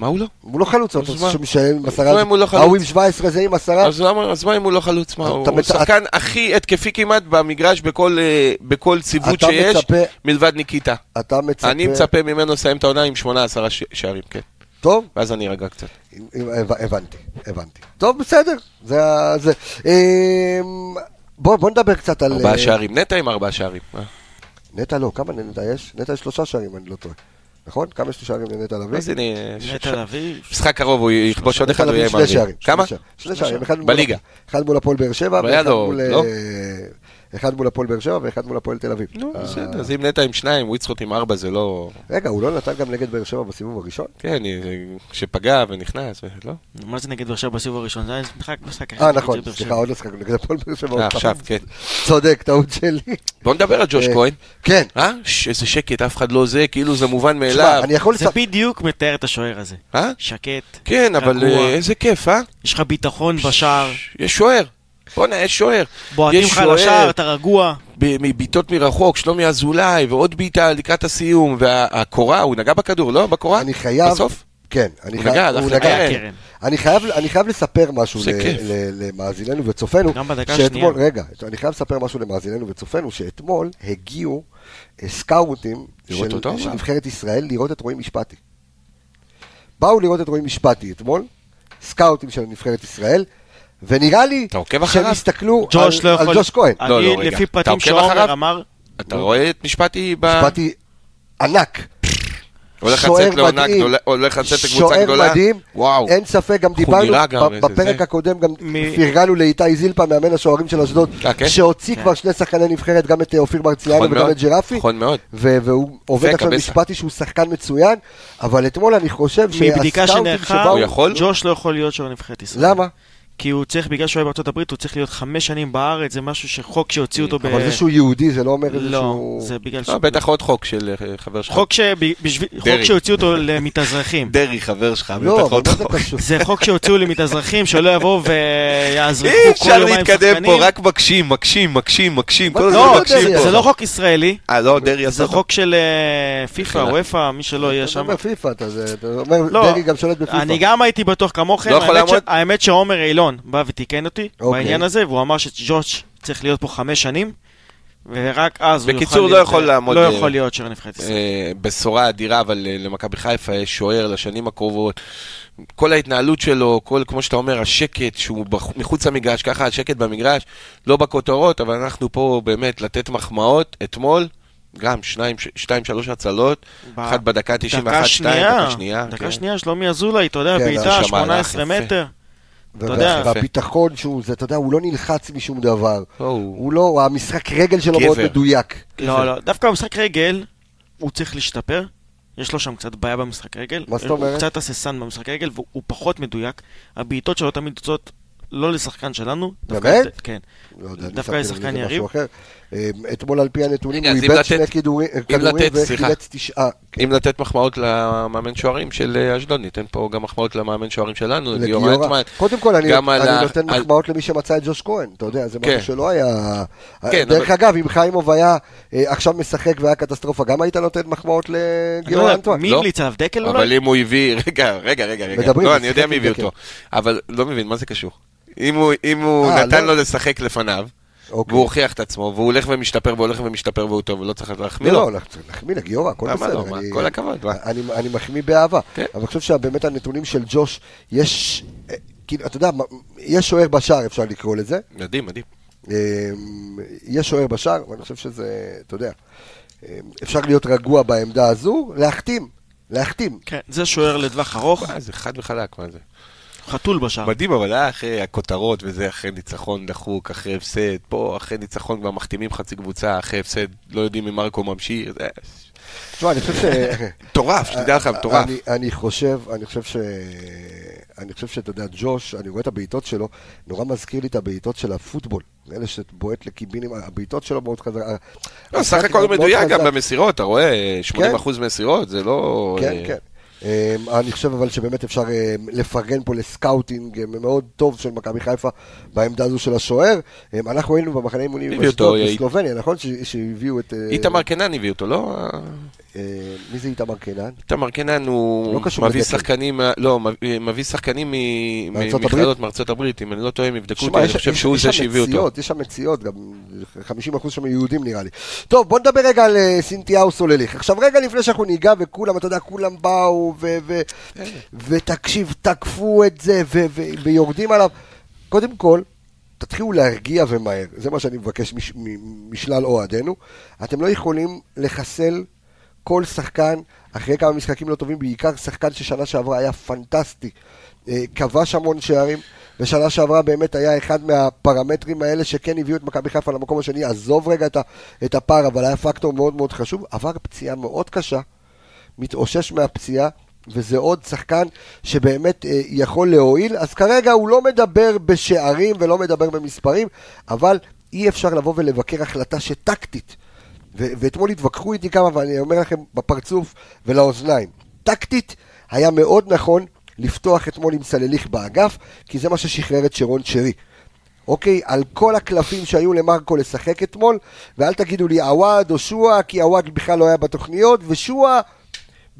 מה הוא לא? הוא לא חלוץ, אתה אז מה? שמשלם עם עשרה, הוא לא חלוץ? ההוא עם 17 זה עם עשרה, אז אז מה אם הוא לא חלוץ? מה, הוא שחקן הכי התקפי כמעט במגרש בכל, אה, ציוות שיש, מלבד ניקיטה. אתה מצפה, אני מצפה ממנו לסיים את העונה עם שמונה עשרה ש- שערים, כן. טוב, ואז אני ארגע קצת. הבנ- הבנתי, הבנתי. טוב, בסדר, זה ה... זה. אמ, בוא נדבר קצת על... ארבעה אה, שערים. נטע עם ארבעה שערים. נטע לא, כמה נטע יש? נטע יש שלושה שערים, אני לא טועה. נכון? כמה יש שערים לנטע לביא? אז הנה, נטע לביא, משחק קרוב הוא יכבוש עוד אחד, הוא לביא יהיה עם שני הרביעי. שערים. כמה? שני שערים. בליגה. אחד מול הפועל באר שבע, ואחד מול... לא? אחד מול הפועל באר שבע ואחד מול הפועל תל אביב. נו, אה, בסדר, אז אם נטע עם שניים, וויצחוט עם ארבע, זה לא... רגע, הוא לא נתן גם נגד באר שבע בסיבוב הראשון? כן, שפגע ונכנס, לא? מה זה נגד באר שבע בסיבוב הראשון? זה היה משחק, משחק אחד. אה, נכון, סליחה. עוד לא שחקנו נגד הפועל באר שבע. אה. עכשיו, כן. צודק, טעות שלי. בוא נדבר על ג'וש אה, כהן. כן. אה? איזה שקט, אף אחד לא זה, כאילו זה מובן מאליו. זה לספר... בדיוק מתאר את השוער הזה. אה? שקט, כן, אבל רגוע. איזה כיף, אה? יש לך ביטחון בשער, יש שוער. בואנה, יש שוער. בועטים יש לך לשער, אתה רגוע. ב- מבעיטות מרחוק, שלומי אזולאי, ועוד בעיטה לקראת הסיום, והקורה, הוא נגע בכדור, לא? בקורה? אני חייב... בסוף? כן, אני הוא חייב... נגע, הוא. נגע. היה קרן. אני חייב, אני חייב לספר משהו ל-. ל- למאזיננו וצופינו. גם בדקה שאתמול, השנייה. רגע, אני חייב לספר משהו למאזיננו וצופינו, שאתמול הגיעו אה, סקאוטים של, אותו? של מה? נבחרת ישראל לראות את רועי משפטי. באו לראות את רועי משפטי אתמול, סקאוטים של נבחרת ישראל, ונראה לי שהם? הסתכלו על, לא יכול... על ג'וש כהן. לא, לא, אני, רגע. לפי פרטים? שעומר אמר, אתה רואה את משפטי ב... משפטי ענק. הולך שוער לצאת לעונה מדהים. גדולה, הולך לצאת לקבוצה שוער גדולה. מדהים, וואו. אין ספק, גם דיברנו גם, בפרק זה. הקודם, גם מ- פרגנו לאיתי זילפה, מאמן השוערים של אשדוד, אה, כן? שהוציא כן. כבר שני שחקני נבחרת, גם את אה, אופיר מרציאנו נכון וגם מאוד. את ג'רפי, נכון מאוד. והוא עובד עכשיו. משפטי שהוא שחקן מצוין, אבל אתמול אני חושב מבדיקה שנערכה, שבאו... הוא יכול? ג'וש לא יכול להיות שוער נבחרת ישראל. למה? כי הוא צריך, בגלל שהוא היה בארצות הברית, הוא צריך להיות חמש שנים בארץ, זה משהו שחוק שהוציאו אותו ב... אבל זה שהוא יהודי, זה לא אומר איזה לא, שהוא... זה בגלל ש... לא, בטח עוד חוק של אה, חבר שלך. חוק. שהוציאו אותו למתאזרחים. דרעי, חבר שלך, לא, בטח עוד חוק. זה חוק שהוציאו למתאזרחים, שלא יבואו ויעזרקו אי כל אפשר יומיים להתקדם שחקנים. פה, רק מקשים, מקשים, מקשים, מקשים. לא, לא, מקשים דרעי, פה. זה לא חוק ישראלי, אה, לא, דרעי עשה זה. חוק של אה, פיפ"א. וופא, מי שלא יהיה אתה שם. אומר פיפ"א, אתה אתה אומר לא, דרעי גם שולט בפיפ"א. אני גם הייתי בטוח כמוכם, לא? האמת שעומר אילון בא ותיקן אותי אוקיי. בעניין הזה, והוא אמר שג'וש צריך להיות פה חמש שנים, ורק אז הוא בקיצור, לא להיות- יכול לעמוד, לא אה, יכול להיות שוער נבחרת ישראל. אה, בשורה אדירה, אבל אה, למכבי חיפה יש שוער לשנים הקרובות. כל ההתנהלות שלו, כל, כמו שאתה אומר, השקט שהוא מחוץ למגרש, ככה השקט במגרש, לא בכותרות, אבל אנחנו פה באמת לתת מחמאות. אתמול, גם שניים, ש- שתיים, שלוש הצלות, ב- אחת בדקה 91, דקה שתיים, שנייה, דקה שנייה. דקה כן. שנייה, שלומי אזולאי, אתה יודע, כן, בעיטה שם 18 מהלך יפה. מטר. והביטחון שהוא, זה, אתה יודע, הוא לא נלחץ משום דבר. לא, הוא- הוא לא, המשחק רגל שלו. מאוד מדויק. לא, לא, דווקא במשחק רגל, הוא צריך להשתפר. יש לו שם קצת בעיה במשחק רגל. מה זאת הוא אומרת? קצת הססן במשחק רגל, והוא פחות מדויק. הבעיטות שלו תמיד יוצאות לא לשחקן שלנו. באמת? כן. לא דווקא לשחקן יריב? אה, אתמול על פי הנתונים הוא איבד שני כדורים. וחילץ תשעה. כן, אם לתת מחמאות למאמן שוערים של אה, אשדוד, ניתן פה גם מחמאות למאמן שוערים שלנו, לגיורא. אלטמן. קודם כל, אני נותן מחמאות למי שמצא את ג'וש כהן, אתה יודע, זה כן. משהו שלא היה... כן, דרך אגב, אם חיימוב היה אה, עכשיו משחק והיה קטסטרופה, גם היית נותן מחמאות לא לגיורא יודע, אנטואן? מי לא. המליץ עליו? דקל אולי? אבל אם הוא הביא, רגע, רגע, רגע, לא, אני יודע מי הביא. אותו, אבל לא מבין, מה זה קשור? אם הוא, נתן לא. לו לשחק לפניו, אוקיי. והוא הוכיח את עצמו, והוא הולך ומשתפר והולך ומשתפר והוא טוב, ולא צריך להחמיא לא, לו. לא, אנחנו צריכים להחמיא לגיורא, הכל לא? בסדר. מה, אני- כל הכבוד? אני, אני מחמיא באהבה. כן. אבל אני חושב שבאמת הנתונים של ג'וש, יש, אה, כאילו, אתה יודע, יש שוער בשער, אפשר לקרוא לזה. מדהים, מדהים. אה, יש שוער בשער, ואני חושב שזה, אתה יודע, אה, אפשר להיות רגוע בעמדה הזו, להחתים, להחתים. כן, זה שוער לטווח ארוך, זה חד וחלק, מה זה? חתול בשער. מדהים, אבל היה אחרי הכותרות וזה, אחרי ניצחון דחוק, אחרי הפסד, פה אחרי ניצחון כבר מחתימים חצי קבוצה, אחרי הפסד לא יודעים אם מרקו ממשיך, זה תשמע, אני חושב ש... מטורף, תדע לך, מטורף. אני, אני חושב, אני חושב ש... אני חושב שאתה יודע, ג'וש, אני רואה את הבעיטות שלו, נורא מזכיר לי את הבעיטות של הפוטבול. אלה שבועט לקיבינים, הבעיטות שלו מאוד חזק. לא, סך הכל מדויק גם במסירות, אתה רואה, 80% מסירות, זה לא... כן, אה, כן. אמ, אני חושב אבל שבאמת אפשר אמ, לפרגן פה לסקאוטינג אמ, מאוד טוב של מכבי חיפה בעמדה הזו של השוער. אנחנו היינו במחנה אימונים אה, בסלובניה, נכון? שהביאו את... אה, איתמר קנן הביא אותו, לא? אה, מי זה איתמר קינן? איתמר קנן הוא לא קשור מביא. שחקנים, לא, מביא- שחקנים ממכללות מארצות הברית, אם אני לא טועה, הם יבדקו אותי, אני יש- חושב יש- שהוא יש זה שם שהביא אותו. מציאות, יש שם מציאות, גם 50% שם יהודים נראה לי. טוב, בוא נדבר רגע על אה, סינתיהו סולליך. עכשיו, רגע לפני שאנחנו ניגע, וכולם, אתה יודע, כולם באו, ו- ו- ותקשיב, תקפו את זה, ו- ו- ויורדים עליו. קודם כל, תתחילו להרגיע ומהר, זה מה שאני מבקש מש- משלל אוהדינו. אתם לא יכולים לחסל כל שחקן אחרי כמה משחקים לא טובים, בעיקר שחקן ששנה שעברה היה פנטסטי. אה, כבש המון שערים, בשנה שעברה באמת היה אחד מהפרמטרים האלה שכן הביאו את מכבי חיפה למקום השני, עזוב רגע את הפער, אבל היה פקטור מאוד מאוד חשוב, עבר פציעה מאוד קשה, מתאושש מהפציעה, וזה עוד שחקן שבאמת אה, יכול להועיל, אז כרגע הוא לא מדבר בשערים ולא מדבר במספרים, אבל אי אפשר לבוא ולבקר החלטה שטקטית, ו- ואתמול התווכחו איתי כמה, ואני אומר לכם בפרצוף ולאוזניים, טקטית היה מאוד נכון לפתוח אתמול עם סלליך באגף, כי זה מה ששחרר את שרון שרי. אוקיי, על כל הקלפים שהיו למרקו לשחק אתמול, ואל תגידו לי עווד או שועה, כי עווד בכלל לא היה בתוכניות, ושועה,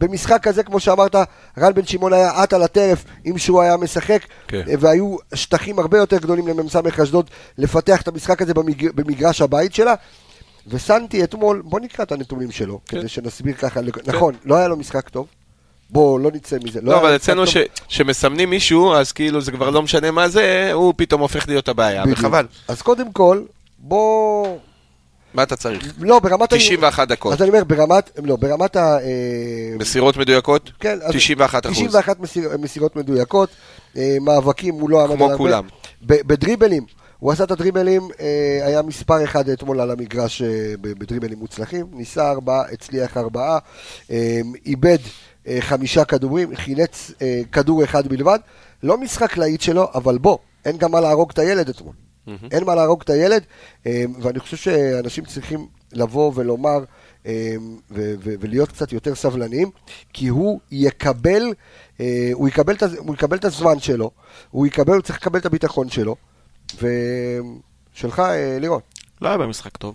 במשחק כזה, כמו שאמרת, רן בן שמעון היה עט על הטרף אם שהוא היה משחק, כן. והיו שטחים הרבה יותר גדולים למ"ס אשדוד לפתח את המשחק הזה במג... במגרש הבית שלה. וסנטי אתמול, בוא נקרא את הנתונים שלו, כן. כדי שנסביר ככה, נכון, לא היה לו משחק טוב, בוא לא נצא מזה. לא, היה אבל אצלנו. ש- שמסמנים מישהו, אז כאילו זה כבר לא משנה מה זה, הוא פתאום הופך להיות הבעיה, בדיוק. וחבל. אז קודם כל, בוא... מה אתה צריך? לא, ברמת... ה- 91 דקות. אז אני אומר, ברמת... לא, ברמת ה... אה, מסירות מדויקות? כן, אז 91 אחוז. 91 מסיר, מסירות מדויקות, אה, מאבקים הוא לא עמד כמו. כולם. בדריבלים, הוא עשה את הדריבלים, אה, היה מספר אחד אתמול על המגרש בדריבלים מוצלחים, ניסה ארבעה, הצליח ארבעה, איבד חמישה כדורים, חילץ כדור אחד בלבד, לא משחק להיט שלו, אבל בוא, אין גם מה להרוג את הילד אתמול. אין מה להרוג את הילד, אה, ואני חושב שאנשים צריכים לבוא ולומר אה, ו- ו- ולהיות קצת יותר סבלניים, כי הוא יקבל, אה, הוא יקבל, את, הוא יקבל את הזמן שלו, הוא יקבל, הוא צריך לקבל את הביטחון שלו, ושלך, לירון. לא היה במשחק טוב.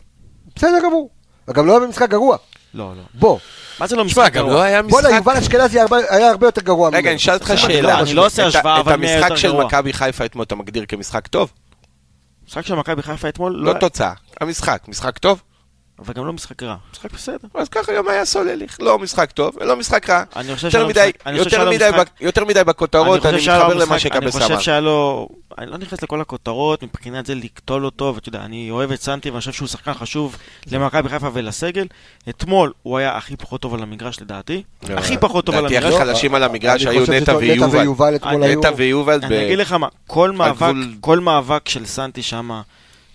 בסדר גמור. גם לא היה במשחק גרוע. לא, לא. בוא, מה זה לא משחק גרוע? לא היה בוא'נה, משחק... יובל אשכנזי היה הרבה יותר גרוע רגע, אני אשאל אותך שאלה. אני לא עושה את השוואה, אבל מי היה את יותר המשחק של גרוע? מכבי חיפה אתמול אתה מגדיר כמשחק טוב? משחק של מכבי חיפה אתמול, לא לא... תוצאה. המשחק, משחק טוב? אבל גם לא משחק רע. משחק בסדר. אז ככה גם היה סולליך, לא משחק טוב ולא משחק רע. אני חושב יותר שלא מדי, משחק- אני יותר מדי משחק- ב- יותר מדי בכותרות, אני שהיה לו מתחבר למה משחק- שקבס אני חושב אמר. שהיה לו... אני לא נכנס לכל הכותרות מבחינת זה לקטול אותו, ואתה יודע, אני אוהב את סנטי ואני חושב שהוא שחקן חשוב למכבי חיפה ולסגל. אתמול הוא היה הכי פחות טוב על המגרש לדעתי. לא, הכי פחות טוב על לדעתי המגרש. הכי חלשים על המגרש אני היו נטע ויובל. ויובל אתמול היו... נטע ויובל. אני אגיד לך מה, כל מאבק, של סנטי שם,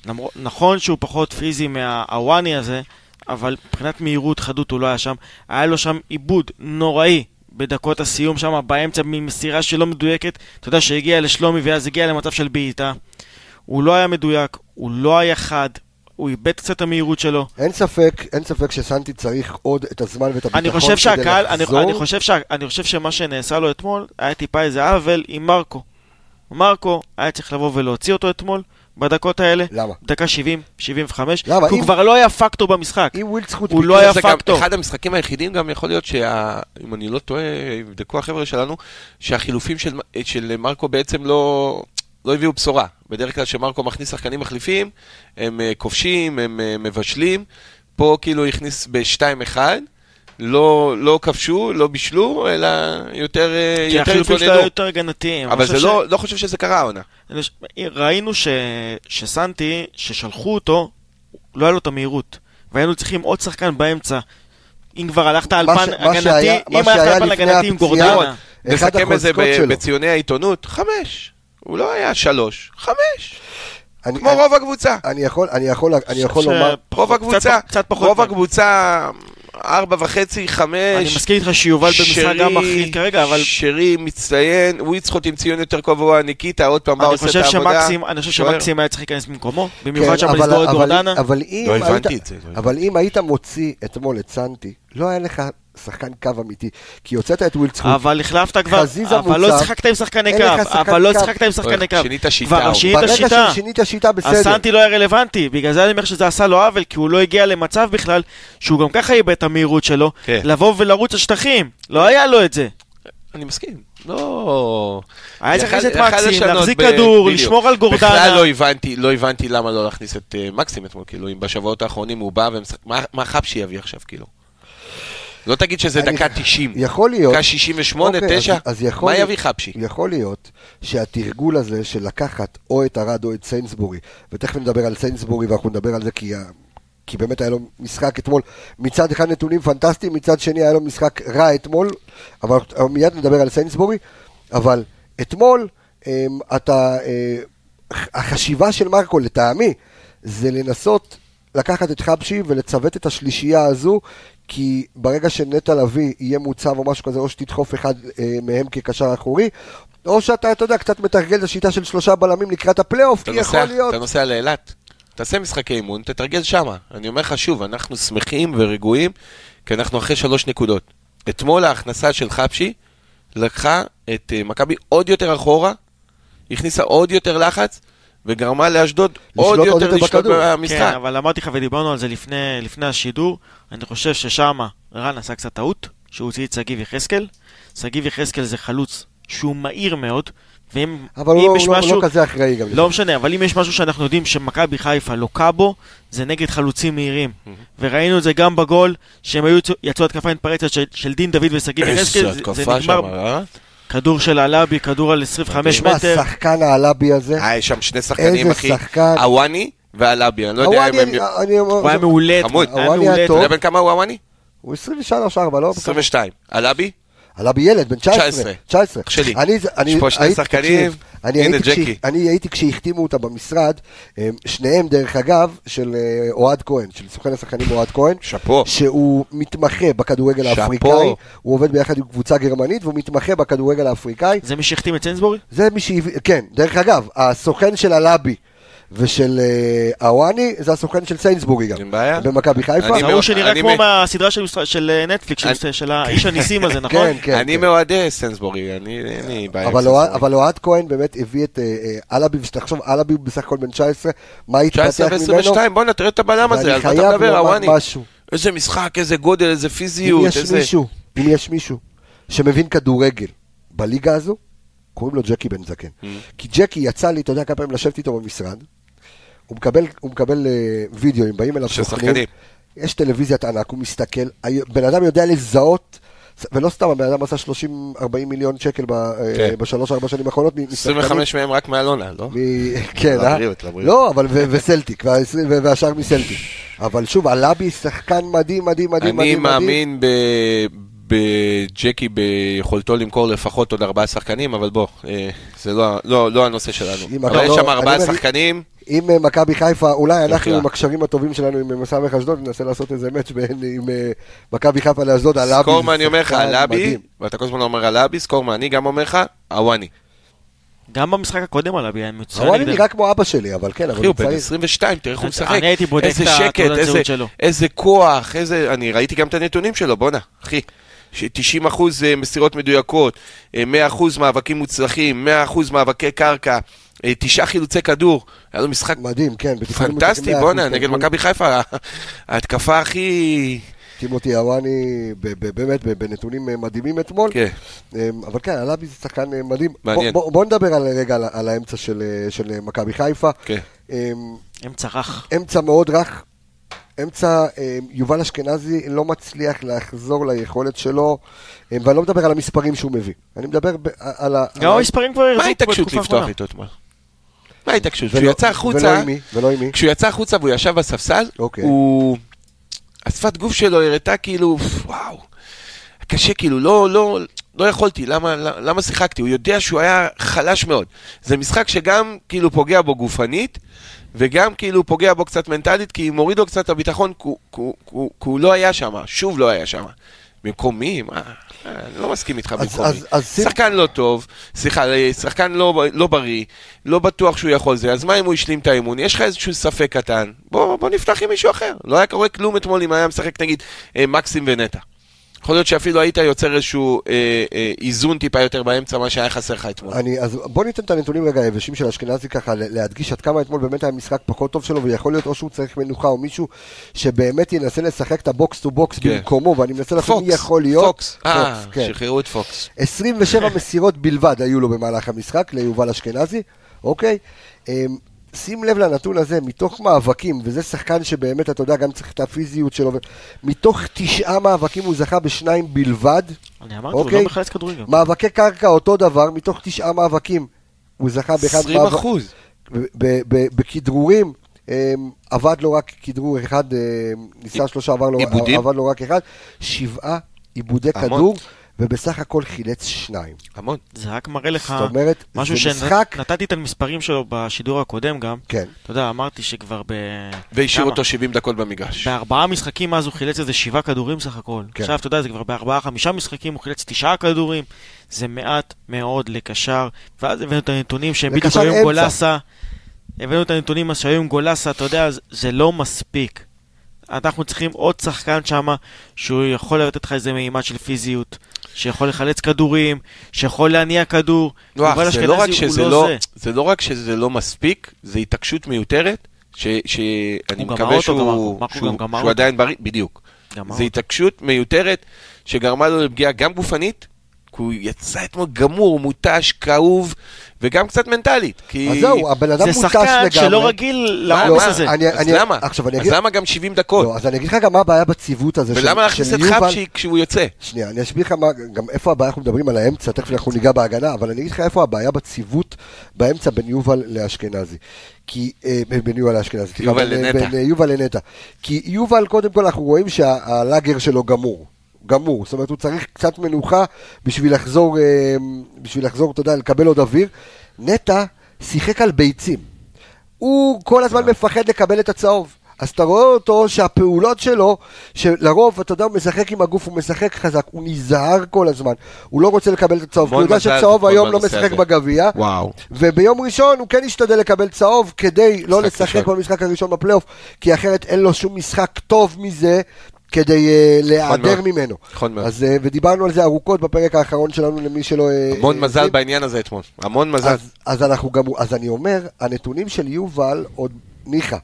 למרות- נכון שהוא פחות פיזי מהוואני הזה, אבל מבחינת מהירות, חדות, הוא לא היה שם. היה לו שם עיבוד נוראי בדקות הסיום שם, באמצע, ממסירה שלא מדויקת. אתה יודע שהגיע לשלומי ואז הגיע למצב של בעיטה. הוא לא היה מדויק, הוא לא היה חד, הוא איבד קצת את המהירות שלו. אין ספק, אין ספק שסנטי צריך עוד את הזמן ואת הביטחון אני חושב שהקהל, אני, לחזור. אני, חושב שה, אני חושב שמה שנעשה לו אתמול היה טיפה איזה עוול עם מרקו. מרקו היה צריך לבוא ולהוציא אותו אתמול, בדקות האלה. למה? דקה 70, 75. למה? כי הוא אם- כבר לא היה פקטור במשחק. אם ווילדסחוט הוא לא היה פקטור. אחד המשחקים היחידים גם יכול להיות שה... אם אני לא טועה, יבדקו החבר'ה שלנו, שהחילופים של, של מרקו בעצם לא, לא הביאו בשורה. בדרך כלל כשמרקו מכניס שחקנים מחליפים, הם אה, כובשים, הם אה, מבשלים. פה כאילו הכניס ב-2-1, לא, לא כבשו, לא בישלו, אלא יותר, אה, כי יותר החילופים שלו התגוננו. היו יותר הגנתיים. אבל זה חושב לא, לא חושב שזה קרה העונה. חושב- ראינו ש... שסנטי, ששלחו אותו, לא היה לו את המהירות. והיינו צריכים עוד שחקן באמצע. אם כבר הלכת על פן ש- הגנתי, שהיה- אם הלכת על פן הגנתי עם גורדנה. נסכם את זה. בציוני העיתונות, חמש. הוא לא היה שלוש, חמש. אני- כמו אני- רוב הקבוצה. אני יכול, אני יכול, אני יכול ש- לומר, רוב הקבוצה, קצת- קצת פחות. רוב הקבוצה, ארבע וחצי, חמש. אני מסכים איתך שיובל במשחק גם מחליט כרגע, אבל שרי מצטיין, וויצחוט עם ציון יותר גבוה, ניקיטה עוד פעם בא אני עושה חושב את העבודה. אני חושב. שמקסים היה צריך להיכנס במקומו, כן, במיוחד שם אבל- לסגור את אבל- גורדנה. אבל אם לא היית- הבנתי את זה, לא אבל אם היית מוציא אתמול את סנטי, לא היה לך שחקן קו אמיתי, כי הוצאת את ווילד זכות, אבל החלפת כבר, חזיזה אבל לא שיחקת עם שחקני קו, אבל לא. שיחקת עם שחקני קו. שינית שיטה, הוא- שינית ברגע שיטה. ששינית שיטה בסדר, אז סנטי לא היה רלוונטי, בגלל זה אני אומר שזה עשה לו עוול, כי הוא לא הגיע למצב בכלל שהוא גם ככה איבד את המהירות שלו, כן. לבוא ולרוץ לשטחים, לא היה לו את זה. אני מסכים. לא... היה צריך להכניס את מקסים, להחזיק כדור. לשמור על גורדנה. בכלל לא הבנתי, לא הבנתי למה לא להכניס את אה, מקסים אתמול, כאילו, אם בשבועות האחרונים הוא בא ומשחק... מה- חבשי יביא עכשיו, כאילו? לא תגיד שזה אני- דקה 90. יכול להיות, דקה 68, אוקיי, 9, אז- אז יכול מה יביא חבשי? יכול להיות שהתרגול הזה של לקחת או את ארד או את סיינסבורי, ותכף נדבר על סיינסבורי ואנחנו נדבר על זה כי, כי באמת היה לו משחק אתמול, מצד אחד נתונים פנטסטיים, מצד שני היה לו משחק רע אתמול, אבל מיד נדבר על סיינסבורי, אבל אתמול אמ, אתה, אה, החשיבה של מרקו לטעמי זה לנסות לקחת את חבשי ולצוות את השלישייה הזו כי ברגע שנטע לביא יהיה מוצב או משהו כזה, או שתדחוף אחד אה, מהם כקשר אחורי, או שאתה, אתה יודע, קצת מתרגל את השיטה של שלושה בלמים לקראת הפלייאוף, כי יכול להיות... אתה נוסע לאילת, תעשה משחקי אימון, תתרגל שמה. אני אומר לך שוב, אנחנו שמחים ורגועים, כי אנחנו אחרי שלוש נקודות. אתמול ההכנסה של חבשי לקחה את אה, מכבי עוד יותר אחורה, הכניסה עוד יותר לחץ, וגרמה לאשדוד עוד יותר לשלוט בכדור. במשחק. כן, אבל אמרתי לך ודיברנו על זה לפני, לפני השידור, אני חושב ששם רן עשה קצת טעות, שהוא הוציא את שגיב יחזקאל. שגיב יחזקאל זה חלוץ שהוא מהיר מאוד, ואם אבל אם הוא יש לא, משהו... לא כזה אחראי גם. לא משנה, אבל אם יש משהו שאנחנו יודעים שמכבי חיפה לוקה בו, זה נגד חלוצים מהירים. וראינו את זה גם בגול, שהם היו, יצאו התקפה מתפרצת של, של דין דוד ושגיב יחזקאל, איזה זה, התקפה זה נגמר, שם, אה? כדור של אלאבי, כדור על 25 שמע, מטר. השחקן העלבי הזה, אה, יש שם שני שחקנים, איזה אחי. שחקן. הוואני והלאבי, אני לא יודע אם הם... אני- אני אומר, הוא היה מעולה, חמוד. היה מעולה. היה אתה. יודע בן כמה הוא הוואני? הוא 23 4 לא? 22. הלאבי? עלה ילד, בן 19. 19. 19. אח שלי. אני, אני, יש פה שני שחקנים. הנה, הייתי, ג'קי. אני הייתי כשהחתימו אותה במשרד, הם, שניהם דרך אגב, של אה, אוהד כהן, של סוכן השחקנים אוהד כהן. שאפו. שהוא מתמחה בכדורגל. האפריקאי, הוא עובד ביחד עם קבוצה גרמנית והוא מתמחה בכדורגל האפריקאי. זה מי שהחתים את סיינסבורי? זה מי שהביא, כן, דרך אגב, הסוכן של הלאבי ושל אה, הוואני, זה הסוכן של סיינסבורי גם, אין בעיה. במכבי חיפה. אני זה מאוד- ההוא שנראה כמו מהסדרה של אה, נטפליקס, של- האיש הניסים הזה, נכון? כן, כן. אני כן. מאוהדי סנסבורי, אני אין לי בעיה עם אבל אוהד- סנסבורי. אבל אוהד כהן באמת הביא את אה, אה, אלאבי, ושתחשוב, אלאבי הוא בסך הכל בן 19, מה 19 התפתח ממנו? ו-22, בואנה, תראה את הבלם הזה, על מה אתה מדבר? משהו. איזה משחק, איזה גודל, איזה אם פיזיות, יש איזה... מישהו, אם יש מישהו שמבין כדורגל בליגה הזו, קוראים לו ג'קי בן זקן. Mm. כי ג'קי יצא לי, אתה יודע כמה פעמים לשבת איתו במשרד, הוא מקבל, הוא מקבל אה, וידאו, אם באים אליו סוכנים. יש טלוויזיית ענק, הוא מסתכל, בן אדם יודע לזהות, ולא סתם, הבן אדם עשה 30-40 מיליון שקל ב- אה, כן. בשלוש-ארבע שנים האחרונות, מ- משחקנים. 25 מהם רק מאלונה, לא? מ- כן, אה? לא, אבל ו- וסלטיק, והשאר מסלטיק. אבל שוב, אלאבי שחקן מדהים, מדהים, מדהים, אני מדהים. מדהים. מאמין ב- בג'קי ביכולתו למכור לפחות עוד ארבעה שחקנים, אבל בוא, אה, זה לא- לא לא הנושא שלנו. אבל יש לא- שם אני ארבעה שחקנים, אם אה, מכבי חיפה, אולי אנחנו. עם הקשרים הטובים שלנו עם סמך אשדוד, ננסה לעשות איזה מאץ' בין עם אה, מכבי חיפה לאשדוד, אלאבי. סקור מה זה אני אומר לך, מדהים. ואתה כל הזמן אומר סקור מה אני גם אומר לך, הוואני. גם במשחק הקודם עליו היה מצוין הוואני. נראה כמו אבא שלי, אבל כן, אבל אחי, הוא הוא בן צעיר. 22, תראה איך הוא אני משחק. הייתי בודק איזה את שקט, התעודת איזה- זהות שלו. איזה כוח, איזה... אני ראיתי גם את הנתונים שלו, בואנה, אחי. ש- 90 אחוז אה, מסירות מדויקות, אה, 100 אחוז מאבקים מוצלחים, 100 אחוז מאבקי קרקע, אה, תשעה חילוצי כדור. היה לו משחק מדהים, כן. פנטסטי, בואנה, 100%, נגד מכבי חיפה. ההתקפה הכי... טימותי ב- באמת, ב- בנתונים אה, מדהימים אתמול. כן. אה, אבל כן, אלאבי זה שחקן אה, מדהים. מעניין. בוא- בוא בוא נדבר על- רגע על- על האמצע של אה, של אה, מכבי חיפה. כן. אה, אמצע רך. אמצע מאוד רך. אמצע, אה, יובל אשכנזי לא מצליח לחזור ליכולת שלו, אה, ואני לא מדבר על המספרים שהוא מביא. אני מדבר ב- על ה... גם ה- המספרים כבר מה הרזו ההתעקשות בתקופה לפתוח האחרונה. איתו אתמול? מה ההתעקשות? ולא- כשהוא יצא ולא החוצה, עם מי? ולא עם מי? כשהוא יצא החוצה והוא ישב בספסל, אוקיי. הוא... השפת גוף שלו הראתה כאילו, וואו, קשה כאילו, לא, לא, לא יכולתי, למה, למה שיחקתי? הוא יודע שהוא היה חלש מאוד. זה משחק שגם כאילו פוגע בו גופנית, וגם כאילו פוגע בו קצת מנטלית, כי מוריד לו קצת הביטחון, כי הוא לא היה שם, שוב לא היה שם. במקום מי? מה? אה, אני לא מסכים איתך במקום אז- מי. שחקן לא טוב, סליחה, אה, שחקן לא, לא בריא, לא בטוח שהוא יכול זה, אז מה אם הוא השלים את האימון? יש לך איזשהו ספק קטן, בוא, בוא נפתח עם מישהו אחר. לא היה קורה כלום אתמול אם היה משחק נגיד אה, מקסים ונטע. יכול להיות שאפילו היית יוצר איזשהו אה, אה, איזון טיפה יותר באמצע, מה שהיה חסר לך אתמול. אני, אז בוא ניתן את הנתונים רגע היבשים של אשכנזי ככה, להדגיש עד כמה אתמול באמת היה משחק פחות טוב שלו, ויכול להיות או שהוא צריך מנוחה, או מישהו שבאמת ינסה לשחק את ה box to box כן. במקומו, ואני מנסה לחשוב מי יכול להיות. פוקס, אה, פוקס, כן. שחררו את פוקס. 27 מסירות בלבד היו לו במהלך המשחק, ליובל אשכנזי, אוקיי? שים לב לנתון הזה, מתוך מאבקים, וזה שחקן שבאמת, אתה יודע, גם צריך את הפיזיות שלו, מתוך תשעה מאבקים הוא זכה בשניים בלבד, אני אמרתי, הוא אוקיי. לא מחלץ כדורגל. מאבקי קרקע אותו דבר, מתוך תשעה מאבקים הוא זכה באחד 20 מאבק- אחוז. ב- ב- ב- בכדרורים, אמ, עבד לו רק כדרור אחד, אמ, ניסה שלושה, עבר לו? עבד לו רק אחד, שבעה עיבודי המון. כדור, ובסך הכל חילץ שניים. המון. זה רק מראה לך זאת אומרת, משהו. שנתתי את המספרים שלו בשידור הקודם גם. כן. אתה יודע, אמרתי שכבר ב... והשאיר? אותו 70 דקות במגרש. בארבעה משחקים אז הוא חילץ איזה שבעה כדורים סך הכל. כן. עכשיו, אתה יודע, זה כבר בארבעה, חמישה משחקים הוא חילץ תשעה כדורים. זה מעט מאוד לקשר. ואז הבאנו את הנתונים שהם בדיוק היו עם. גולסה. הבאנו את הנתונים שהיו עם גולסה, אתה יודע, זה- זה לא מספיק. אנחנו צריכים עוד שחקן שם, שהוא יכול לתת לך איזה מימד של פיזיות, שיכול לחלץ כדורים, שיכול להניע כדור. לא, יובל אח, זה לא רק שזה לא לא, זה. זה לא רק שזה לא מספיק, זה התעקשות מיותרת, שאני מקווה שהוא שהוא- שהוא. עדיין בריא, בדיוק. זה התעקשות מיותרת שגרמה לו לפגיעה גם גופנית, הוא יצא אתמול גמור, מותש, כאוב, וגם קצת מנטלית. כי... אז זהו, הבן אדם זה מותש שחקן לגמרי. שלא רגיל לעומס? הזה. אני- אז אני- למה? עכשיו אני אז אגיד... למה גם 70 דקות? לא, אז אני אגיד לך גם מה הבעיה בציוות הזה. ולמה להכניס של את. חבשי כשהוא יוצא? שנייה, אני אסביר לך מה, גם איפה הבעיה, אנחנו מדברים על האמצע, תכף אנחנו ניגע בהגנה, אבל אני אגיד לך איפה הבעיה בציוות באמצע בין יובל לאשכנזי. כי, אה, בין יובל לאשכנזי, בין, לנטע. בין יובל לנטע. כי יובל, קודם כל אנחנו רואים שהלאגר שלו גמור. גמור, זאת אומרת הוא צריך קצת מנוחה בשביל לחזור, אה, בשביל לחזור, אתה יודע, לקבל עוד אוויר. נטע שיחק על ביצים. הוא כל הזמן מפחד לקבל את הצהוב. אז אתה רואה אותו שהפעולות שלו, שלרוב, אתה יודע, הוא משחק עם הגוף, הוא משחק חזק, הוא נזהר כל הזמן, הוא לא רוצה לקבל את הצהוב, כי הוא יודע שצהוב היום לא משחק. בגביע. וביום ראשון הוא כן ישתדל לקבל צהוב כדי לא לשחק. במשחק הראשון בפלייאוף, כי אחרת אין לו שום משחק טוב מזה כדי uh, להיעדר. ממנו. נכון מאוד. אז, uh, ודיברנו על זה ארוכות בפרק האחרון שלנו למי שלא... אה, המון אה, מזל הבין. בעניין הזה אתמול. המון מזל. אז, אז אנחנו גם, אז אני אומר, הנתונים של יובל עוד ניחא.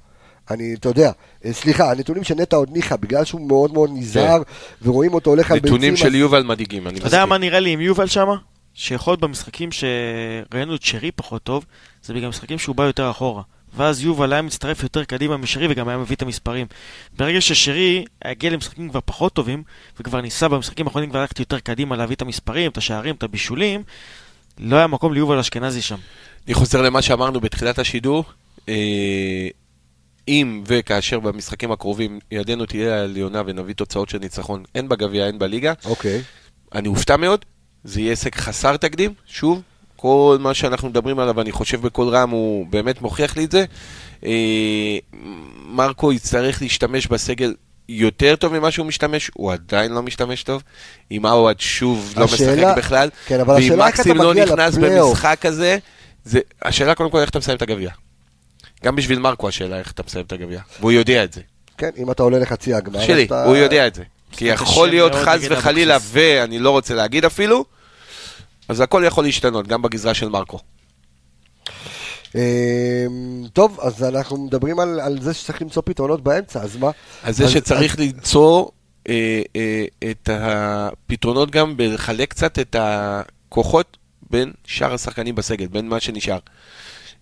אני, אתה יודע, סליחה, הנתונים של נטע עוד ניחא, בגלל שהוא מאוד מאוד נזהר, ורואים אותו הולך על ביצים. כן. נתונים אז- של יובל מדאיגים, אני אתה יודע מסכים. מה נראה לי עם יובל שמה? שיכול להיות במשחקים שראינו את שרי פחות טוב, זה בגלל משחקים שהוא בא יותר אחורה. ואז יובל היה מצטרף יותר קדימה משרי וגם היה מביא את המספרים. ברגע ששרי הגיע למשחקים כבר פחות טובים, וכבר ניסה במשחקים האחרונים כבר ללכת יותר קדימה להביא את המספרים, את השערים, את הבישולים, לא היה מקום ליובל אשכנזי שם. אני חוזר למה שאמרנו בתחילת השידור. אה, אם וכאשר במשחקים הקרובים ידנו תהיה עליונה ונביא תוצאות של ניצחון, הן בגביע הן בליגה, אוקיי. אני אופתע מאוד, זה יהיה הישג חסר תקדים, שוב, כל מה שאנחנו מדברים עליו, אני חושב בקול רם, הוא באמת מוכיח לי את זה. אה, מרקו יצטרך להשתמש בסגל יותר טוב ממה שהוא משתמש, הוא עדיין לא משתמש טוב. עם עווד שוב לא השאלה- משחק בכלל. כן, אבל ואם השאלה איך אתה מקסים לא נכנס לפלייאוף. במשחק הזה, זה, השאלה קודם כל איך אתה מסיים את הגביע. גם בשביל מרקו השאלה איך אתה מסיים את הגביע, והוא יודע את זה. כן, אם אתה עולה לחצי הגמר, שלי, אז אתה... הוא יודע את זה. כי יכול להיות חס וחלילה. ואני לא רוצה להגיד אפילו, אז הכל יכול להשתנות, גם בגזרה של מרקו. אמ, טוב, אז אנחנו מדברים על, על זה שצריך למצוא פתרונות באמצע, אז מה? אז זה אז- שצריך למצוא אה, אה, את הפתרונות גם בלחלק קצת את הכוחות בין שאר השחקנים בסגל, בין מה שנשאר.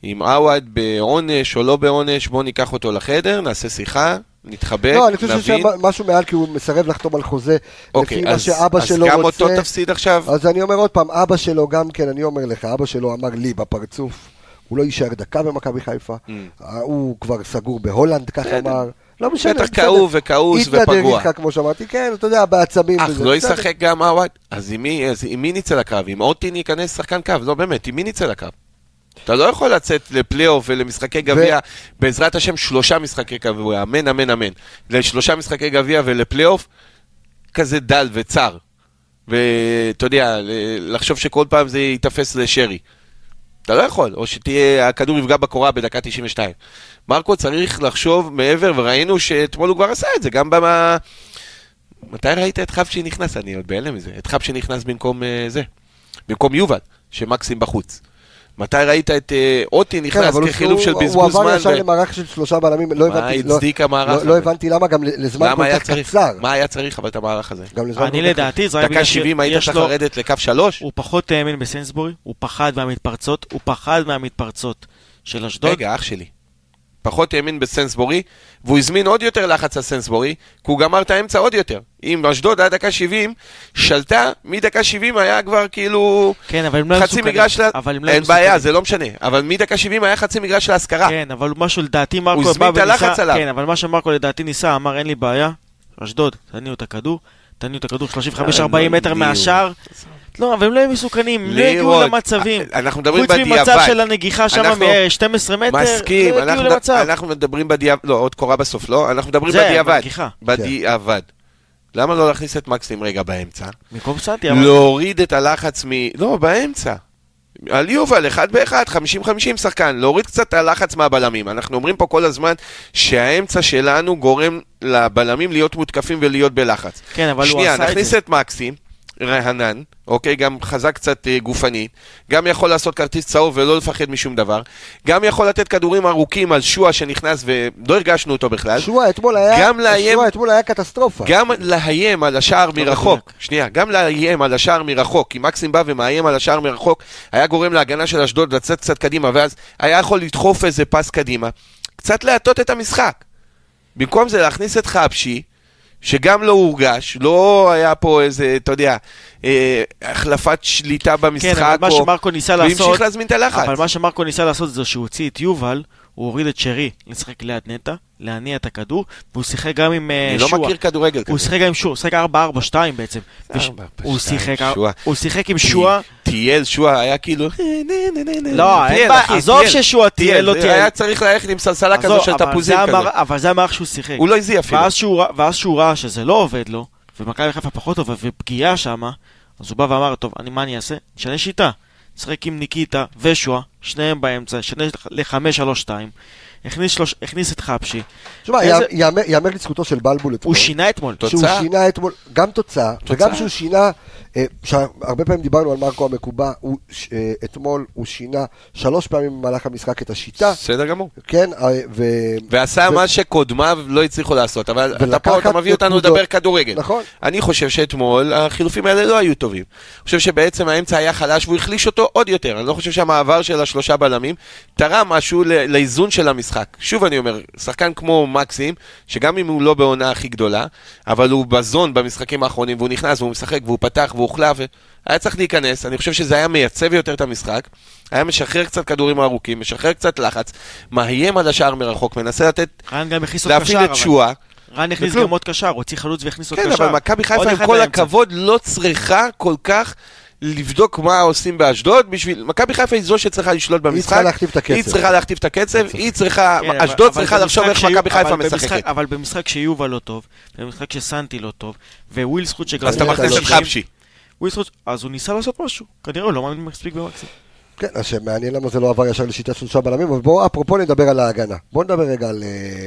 אם עווד בעונש או לא בעונש, בואו ניקח אותו לחדר, נעשה שיחה, נתחבק, לא, אני חושב שיש נבין. משהו מעל, כי הוא מסרב לחתום על חוזה, אוקיי, לפי מה אז, שאבא אז שלו גם רוצה. אותו תפסיד עכשיו? אז אני אומר עוד פעם, אבא שלו גם כן, אני אומר לך, אבא שלו אמר לי בפרצוף, הוא לא יישאר דקה במכבי חיפה, Mm. אה, הוא כבר סגור בהולנד, כך בסדר. אמר. לא משנה, בטח. כאוב וכעוס ופגוע. איתך, כמו שאמרתי, כן, אתה יודע, בעצבים. אך, לא. ישחק גם עווד? אז עם מי, אז עם מי נצא לקו? עם אוטין ייכנס שחקן קו? לא, באמת, עם מי נצא לקו? אתה לא יכול לצאת לפלייאוף ולמשחקי גביע, בעזרת השם שלושה משחקי גביע, אמן, אמן, אמן. לשלושה משחקי גביע ולפלייאוף, כזה דל וצר. ואתה יודע, לחשוב שכל פעם זה ייתפס לשרי. אתה לא יכול, או שתהיה, הכדור יפגע בקורה בדקה 92. מרקו צריך לחשוב מעבר, וראינו שאתמול הוא כבר עשה את זה, גם במה... מתי ראית את חבשי נכנס? אני עוד בהלם מזה. את חבשי נכנס במקום אה, זה, במקום יובל, שמקסים בחוץ. מתי ראית את אה, אוטי כן, נכנס אבל הוא- כחילוף של הוא- בזבוז הוא עבר זמן? ישר ו- למערך של שלושה בלמים, לא הבנתי, לא- הצדיק המערך לא- הזה? לא הבנתי למה גם לזמן למה כל כך צריך? קצר. מה היה צריך אבל את המערך הזה? גם לזמן אני כל כך- לדעתי זה רק דקה בגלל 70 היית צריך. לרדת לקו 3? הוא פחות האמין בסנסבורי, הוא פחד מהמתפרצות, הוא פחד מהמתפרצות של אשדוד. רגע, אח שלי. פחות האמין בסנסבורי, והוא הזמין עוד יותר לחץ על סנסבורי, כי הוא גמר את האמצע עוד יותר. אם אשדוד עד דקה 70 שלטה, מדקה 70 היה כבר כאילו כן, אבל הם לא היו חצי. מגרש, לה... אבל הם לא אין בעיה, מסוכנים. זה לא משנה. אבל מדקה 70 היה חצי מגרש להשכרה. כן, אבל משהו לדעתי מרקו הזמין בא את הלחץ וניסה, עליו. כן, אבל מה שמרקו לדעתי ניסה, אמר אין לי בעיה, אשדוד, תניעו את הכדור, תניעו את הכדור 35-40 לא מטר. מהשאר. לא, אבל הם לא היו מסוכנים, הם לא הגיעו למצבים. אנחנו מדברים חוץ ממצב בדיעבד. של הנגיחה שם אנחנו- מ-12 מטר, מסכים, לא הגיעו למצב. אנחנו מדברים בדיעבד, לא, עוד קורה בסוף, לא? אנחנו מדברים בדיעבד. בדיעבד. למה לא להכניס את מקסים רגע באמצע? במקום סאטי, אבל... להוריד את הלחץ מ... לא, באמצע. על יובל, אחד באחד, 50-50 שחקן, להוריד קצת את הלחץ מהבלמים. אנחנו אומרים פה כל הזמן שהאמצע שלנו גורם לבלמים להיות מותקפים ולהיות בלחץ. כן, אבל הוא שנייה, עשה את נכניס זה. את מקסים, רענן, אוקיי, גם חזק קצת אה, גופנית, גם יכול לעשות כרטיס צהוב ולא לפחד משום דבר, גם יכול לתת כדורים ארוכים על שועה שנכנס ולא הרגשנו אותו בכלל. שועה אתמול היה, גם לאיים- שועה אתמול היה קטסטרופה. גם לאיים על השער מרחוק, מדויק. שנייה, גם לאיים על השער מרחוק, כי מקסים בא ומאיים על השער מרחוק, היה גורם להגנה של אשדוד לצאת קצת קדימה, ואז היה יכול לדחוף איזה פס קדימה, קצת להטות את המשחק. במקום זה להכניס את חבשי, שגם לא הורגש, לא היה פה איזה, אתה יודע, אה, החלפת שליטה במשחק, כן, אבל מה או- שמרקו ניסה לעשות... והמשיך להזמין את הלחץ. אבל מה שמרקו ניסה לעשות זה שהוא הוציא את יובל, הוא הוריד את שרי לשחק ליד נטע, להניע את הכדור, והוא שיחק גם עם אה, אני לא שועה. מכיר כדורגל הוא כזה. שיחק גם עם שועה, הוא שיחק 4-4-2 בעצם. וש- 4-4-2, הוא שיחק- שועה. הוא עם שועה. טייל, שועה, היה כאילו... לא, אין בעיה, עזוב. ששועה טייל, לא טייל. היה צריך ללכת עם סלסלה כזו של תפוזים זה כזה. אבל זה המערך שהוא שיחק. הוא לא הזיע אפילו. ואז שהוא ראה- שזה לא עובד לו, ומכבי חיפה פחות טובה, ופגיעה שמה, אז הוא בא ואמר, טוב, מה אני אעשה? נשנה שיטה. נשחק עם ניקיטה ושועה, שניהם באמצע, נשנה ל-5-3-2, הכניס, שלוש- הכניס את חבשי, תשמע, איזה- יאמר- לזכותו של בלבול אתמול. הוא שינה אתמול. תוצאה. שהוא שינה אתמול, גם תוצאה, וגם שהוא שינה, אה, שהרבה פעמים דיברנו על מרקו המקובע, הוא, אה, אתמול הוא שינה שלוש פעמים במהלך המשחק את השיטה, בסדר גמור. כן, אה, ו... ועשה ו- מה שקודמיו לא הצליחו לעשות, אבל אתה פה, אתה מביא אותנו. לדבר כדורגל. נכון. אני חושב שאתמול החילופים האלה לא היו טובים. אני חושב שבעצם האמצע היה חלש והוא החליש אותו עוד יותר. אני לא חושב שהמעבר של השלושה בלמים תרם משהו לאיזון של המשחק. שוב אני אומר, שחקן כמו מקסים, שגם אם הוא לא בעונה הכי גדולה, אבל הוא בזון במשחקים האחרונים, והוא נכנס והוא משחק והוא פתח והוא הוחלף, היה צריך להיכנס. אני חושב שזה היה מייצב יותר את המשחק. היה משחרר קצת כדורים ארוכים, משחרר קצת לחץ, מאיים על השער מרחוק, מנסה לתת, להפעיל את. שועה. רן הכניס. גם עוד קשר, הוציא חלוץ והכניס עוד כן, קשר. אבל מכבי חיפה, עם כל. הכבוד, לא צריכה כל כך לבדוק מה עושים באשדוד בשביל... מכבי חיפה היא זו שצריכה לשלוט במשחק. צריכה להכתיב את הקצב. היא צריכה להכתיב את הקצב, היא צריכה... כן, אשדוד צריכה לחשוב איך מכבי חיפה משחקת. אבל במשחק שיובל לא טוב, במשחק שסנטי לא טוב, ולזכות שגם... אז אתה מכניס לא את. חבשי. ולזכות, אז הוא ניסה לעשות משהו, כנראה הוא לא מאמין מספיק במקסים. כן, אז שמעניין למה זה לא עבר ישר לשיטה של שלושה בלמים, אבל בואו אפרופו נדבר על ההגנה. בואו נדבר רגע על, אה,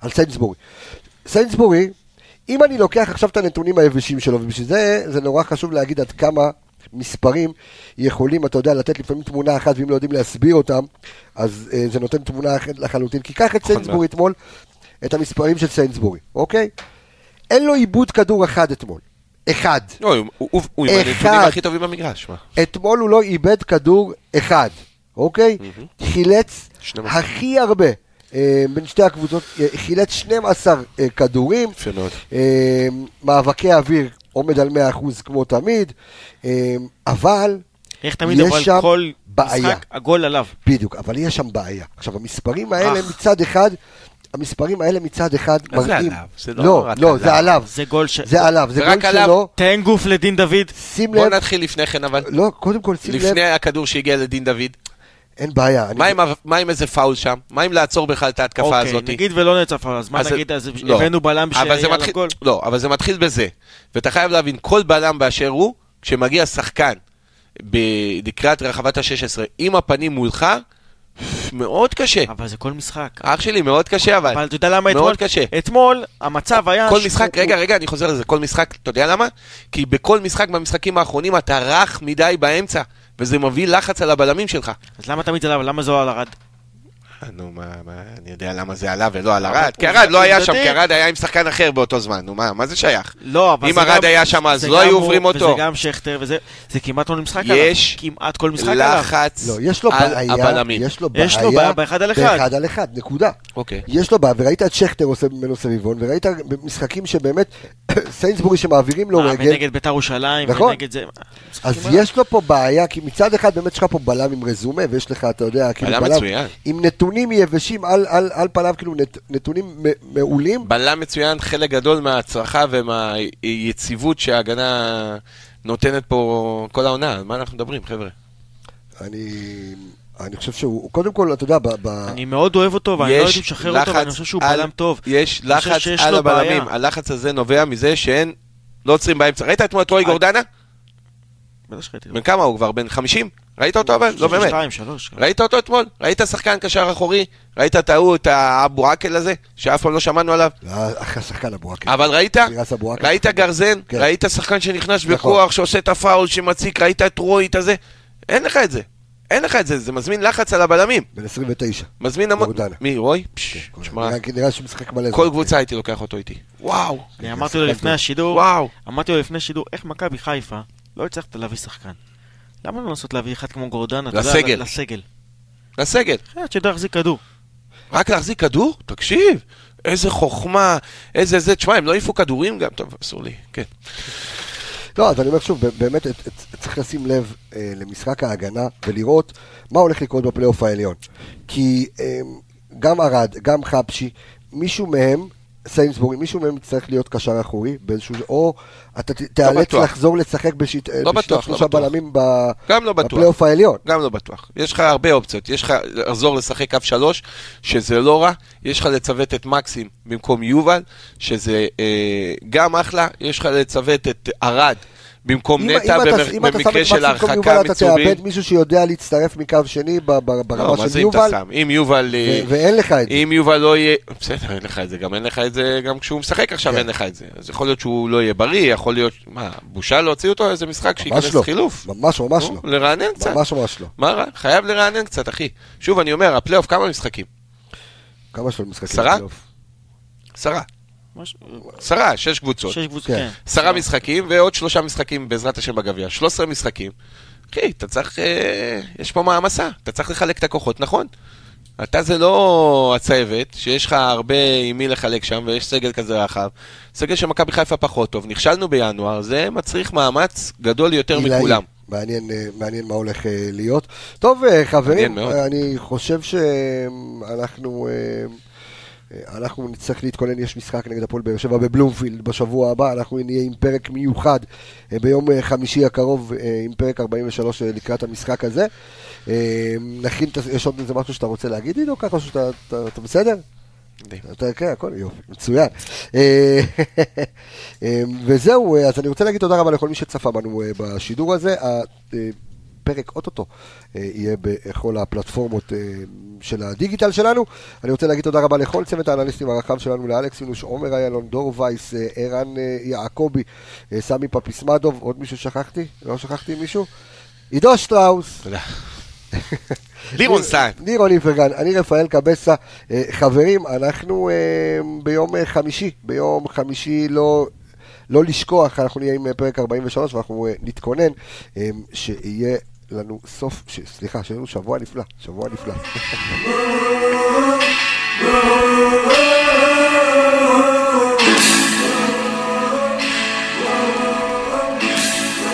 על סיינסבורי. סיינסבורי, אם אני לוקח עכשיו את הנתונים היבשים שלו, ובשביל זה, זה נורא חשוב להגיד עד כמה מספרים יכולים, אתה יודע, לתת לפעמים תמונה אחת, ואם לא יודעים להסביר אותם, אז אה, זה נותן תמונה אחרת לחלוטין. כי קח את נכון סיינסבורי אתמול, את המספרים של סיינסבורי, אוקיי? אין לו עיבוד כדור אחד אתמול. אחד. לא, הוא- הוא הוא עם הנתונים אחד. הכי טובים במגרש. מה? אתמול הוא לא איבד כדור אחד, אוקיי? חילץ 12. הכי הרבה אה, בין שתי הקבוצות, אה, חילץ 12 אה, כדורים. אה, מאבקי אוויר עומד על 100% כמו תמיד, אה, אבל, איך תמיד יש אבל שם כל בעיה. משחק הגול עליו. בדיוק, אבל יש שם בעיה. עכשיו, המספרים האלה אך. מצד אחד, המספרים האלה מצד אחד אז זה מראים... עליו, זה לא לא, לא. זה עליו. זה גול ש... זה עליו, זה גול. שלו. תן גוף לדין דוד. שים בוא לב, נתחיל לפני כן, אבל... לא, קודם כל שים לב, לפני הכדור שהגיע לדין דוד. אין בעיה. אני- מה עם ה- מה עם איזה פאול שם? מה עם לעצור בכלל את ההתקפה אוקיי, הזאת? נגיד ולא נעצר פאול, אז מה אז נגיד, אז לא. הבאנו בלם אבל זה שיהיה מתחיל- עליו גול? לא, אבל זה מתחיל בזה. ואתה חייב להבין, כל בלם באשר הוא, כשמגיע שחקן לקראת רחבת ה-16 עם הפנים מולך, מאוד קשה. אבל זה כל משחק. אח שלי, מאוד קשה אבל. אבל אתה יודע למה אתמול? מאוד קשה. אתמול המצב היה... כל משחק, רגע, רגע, אני חוזר לזה, כל משחק, אתה יודע למה? כי בכל משחק במשחקים האחרונים אתה רך מדי באמצע, וזה מביא לחץ על הבלמים שלך. אז למה תמיד זה? למה על ארד? אה, נו, מה, מה, אני יודע למה זה עלה ולא על ארד. כי ארד לא היה שם, כי ארד היה עם שחקן אחר באותו זמן, נו מה, מה זה שייך? לא, אבל אם ארד היה שם, אז לא היו עוברים אותו. וזה גם שכטר, וזה זה כמעט כל משחק עליו. יש כמעט כל משחק עליו. לחץ לא, יש לו על הבלמים. יש לו בעיה, יש לו בעיה באחד על אחד. באחד על אחד, נקודה. אוקיי. יש לו בעיה, וראית את שכטר עושה ממנו סביבון, וראית במשחקים שבאמת, סיינסבורי שמעבירים לו אה, רגל, ונגד ביתר ירושלים, נכון. ונגד זה... אז משחקים. יש לו פה בעיה, כי מצד אחד באמת יש לך פה בלם עם רזומה, ויש לך, אתה יודע, כאילו בלם. עם בלם נתונים יבשים על, על, על פניו, כאילו נת, נתונים מעולים. בלם מצוין, חלק גדול מההצלחה ומהיציבות שההגנה נותנת פה כל העונה. על מה אנחנו מדברים, חבר'ה? אני, אני חושב שהוא, קודם כל, אתה יודע, ב, ב, אני מאוד אוהב אותו, ואני לא הייתי משחרר אותו, ואני חושב שהוא על- בלם טוב. יש לחץ על לו בעיה. הבלמים. הלחץ הזה נובע מזה שאין, לא עוצרים באמצע. ראית אתמול את רועי גורדנה? בן כמה הוא כבר? בן 50? ראית אותו אבל? לא באמת. שתיים, שלוש. ראית אותו אתמול? ראית שחקן קשר אחורי? ראית את ההוא, את האבו עקל הזה? שאף פעם לא שמענו עליו? אחרי השחקן אבו עקל. אבל ראית? ראית גרזן? כן. ראית שחקן שנכנס נכון. בכוח, שעושה את הפאול, שמציק? ראית את רועי, את הזה? אין לך את זה. אין לך את זה, זה מזמין לחץ על הבלמים. בן 29. מזמין המון... מי? פש, תשמע, נראה- שהוא משחק מלא. כל. קבוצה הייתי לוקח אותו איתי. וואו. אני אמרתי לו שחקן לפני. השידור, וואו. אמרתי לו לפני השידור, איך מכבי חיפה לא הצלחת להביא שחקן? למה לא לנסות להביא אחד כמו גורדנה? יודע, לסגל. לסגל. לסגל. אחד שיודע להחזיק כדור. רק להחזיק כדור? תקשיב. איזה חוכמה, איזה זה. תשמע, הם לא העיפו כדורים גם. טוב, אסור לי. כן. לא, אז אני אומר שוב, באמת צריך לשים לב אה, למשחק ההגנה ולראות מה הולך לקרות בפלייאוף העליון. כי אה, גם ארד, גם חבשי, מישהו מהם, סיינסבורי, מישהו מהם יצטרך להיות קשר אחורי באיזשהו... או אתה תיאלץ בטוח. לחזור לשחק בשיט, לא בשיטת לא שלושה בטוח. בלמים ב- לא. בפלייאוף העליון. גם לא בטוח. יש לך הרבה אופציות. יש לך לחזור לשחק קו שלוש, שזה לא רע. יש לך לצוות את מקסים במקום יובל, שזה אה, גם אחלה. יש לך לצוות את ארד במקום נטע אם אתה- במר- אם אתה שם את במקרה מקסים של הרחקה יובל, אתה. תאבד מישהו שיודע להצטרף מקו שני ב- ב- לא, ברמה מה של זה אם אתה יובל, שם? אם יובל... אה, ואין לך את זה. אם יובל לא יהיה... בסדר, אין לך את זה. גם אין לך את זה גם כשהוא משחק עכשיו, כן. אין לך את זה. אז יכול להיות שהוא לא יהיה בריא, יכול להיות... מה, בושה להוציא אותו איזה משחק ממש שייכנס לא. חילוף? ממש ממש נו, לא. לרענן קצת. ממש ממש לא. מה רע? חייב לרענן קצת, אחי. שוב, אני אומר, הפלייאוף כמה משחקים? כמה יש לו משחקים? עשרה? בפלייאוף? עשרה. עשרה, שש קבוצות. שש קבוצות, כן. כן. עשרה משחקים ועוד שלושה משחקים בעזרת השם בגביע. 13 משחקים. אחי, אתה צריך... אה, יש פה מעמסה. אתה צריך לחלק את הכוחות, נכון? אתה זה לא הצוות, שיש לך הרבה עם מי לחלק שם, ויש סגל כזה רחב. סגל של מכבי חיפה פחות טוב. נכשלנו בינואר, זה מצריך מאמץ גדול יותר עילאי. מכולם. מעניין, אה, מעניין מה הולך אה, להיות. טוב, חברים, אני חושב שאנחנו... אה, אנחנו נצטרך להתכונן, יש משחק נגד הפועל באר שבע בבלומפילד בשבוע הבא, אנחנו נהיה עם פרק מיוחד אה, ביום אה, חמישי הקרוב עם פרק 43 אה, לקראת המשחק הזה. נכין, יש עוד איזה משהו שאתה רוצה להגיד עידו ככה, שאתה אתה, בסדר? אתה, כן, הכל יופי, מצוין. וזהו, אז אני רוצה להגיד תודה רבה לכל מי שצפה בנו בשידור הזה. הפרק אוטוטו אה, יהיה בכל הפלטפורמות אה, של הדיגיטל שלנו. אני רוצה להגיד תודה רבה לכל צוות האנליסטים הרחב שלנו, לאלכס אינוש, עומר איילון, דור וייס, אה, ערן יעקבי, סמי פפיסמדוב, עוד מישהו שכחתי? לא שכחתי מישהו? עידו שטראוס. תודה. לירון סטיין. לירון איפרגן, אני רפאל קבסה. חברים, אנחנו ביום חמישי, ביום חמישי לא... לא לשכוח, אנחנו נהיה עם פרק 43 ואנחנו נתכונן שיהיה לנו סוף, ש... סליחה, שיהיה לנו שבוע נפלא, שבוע נפלא.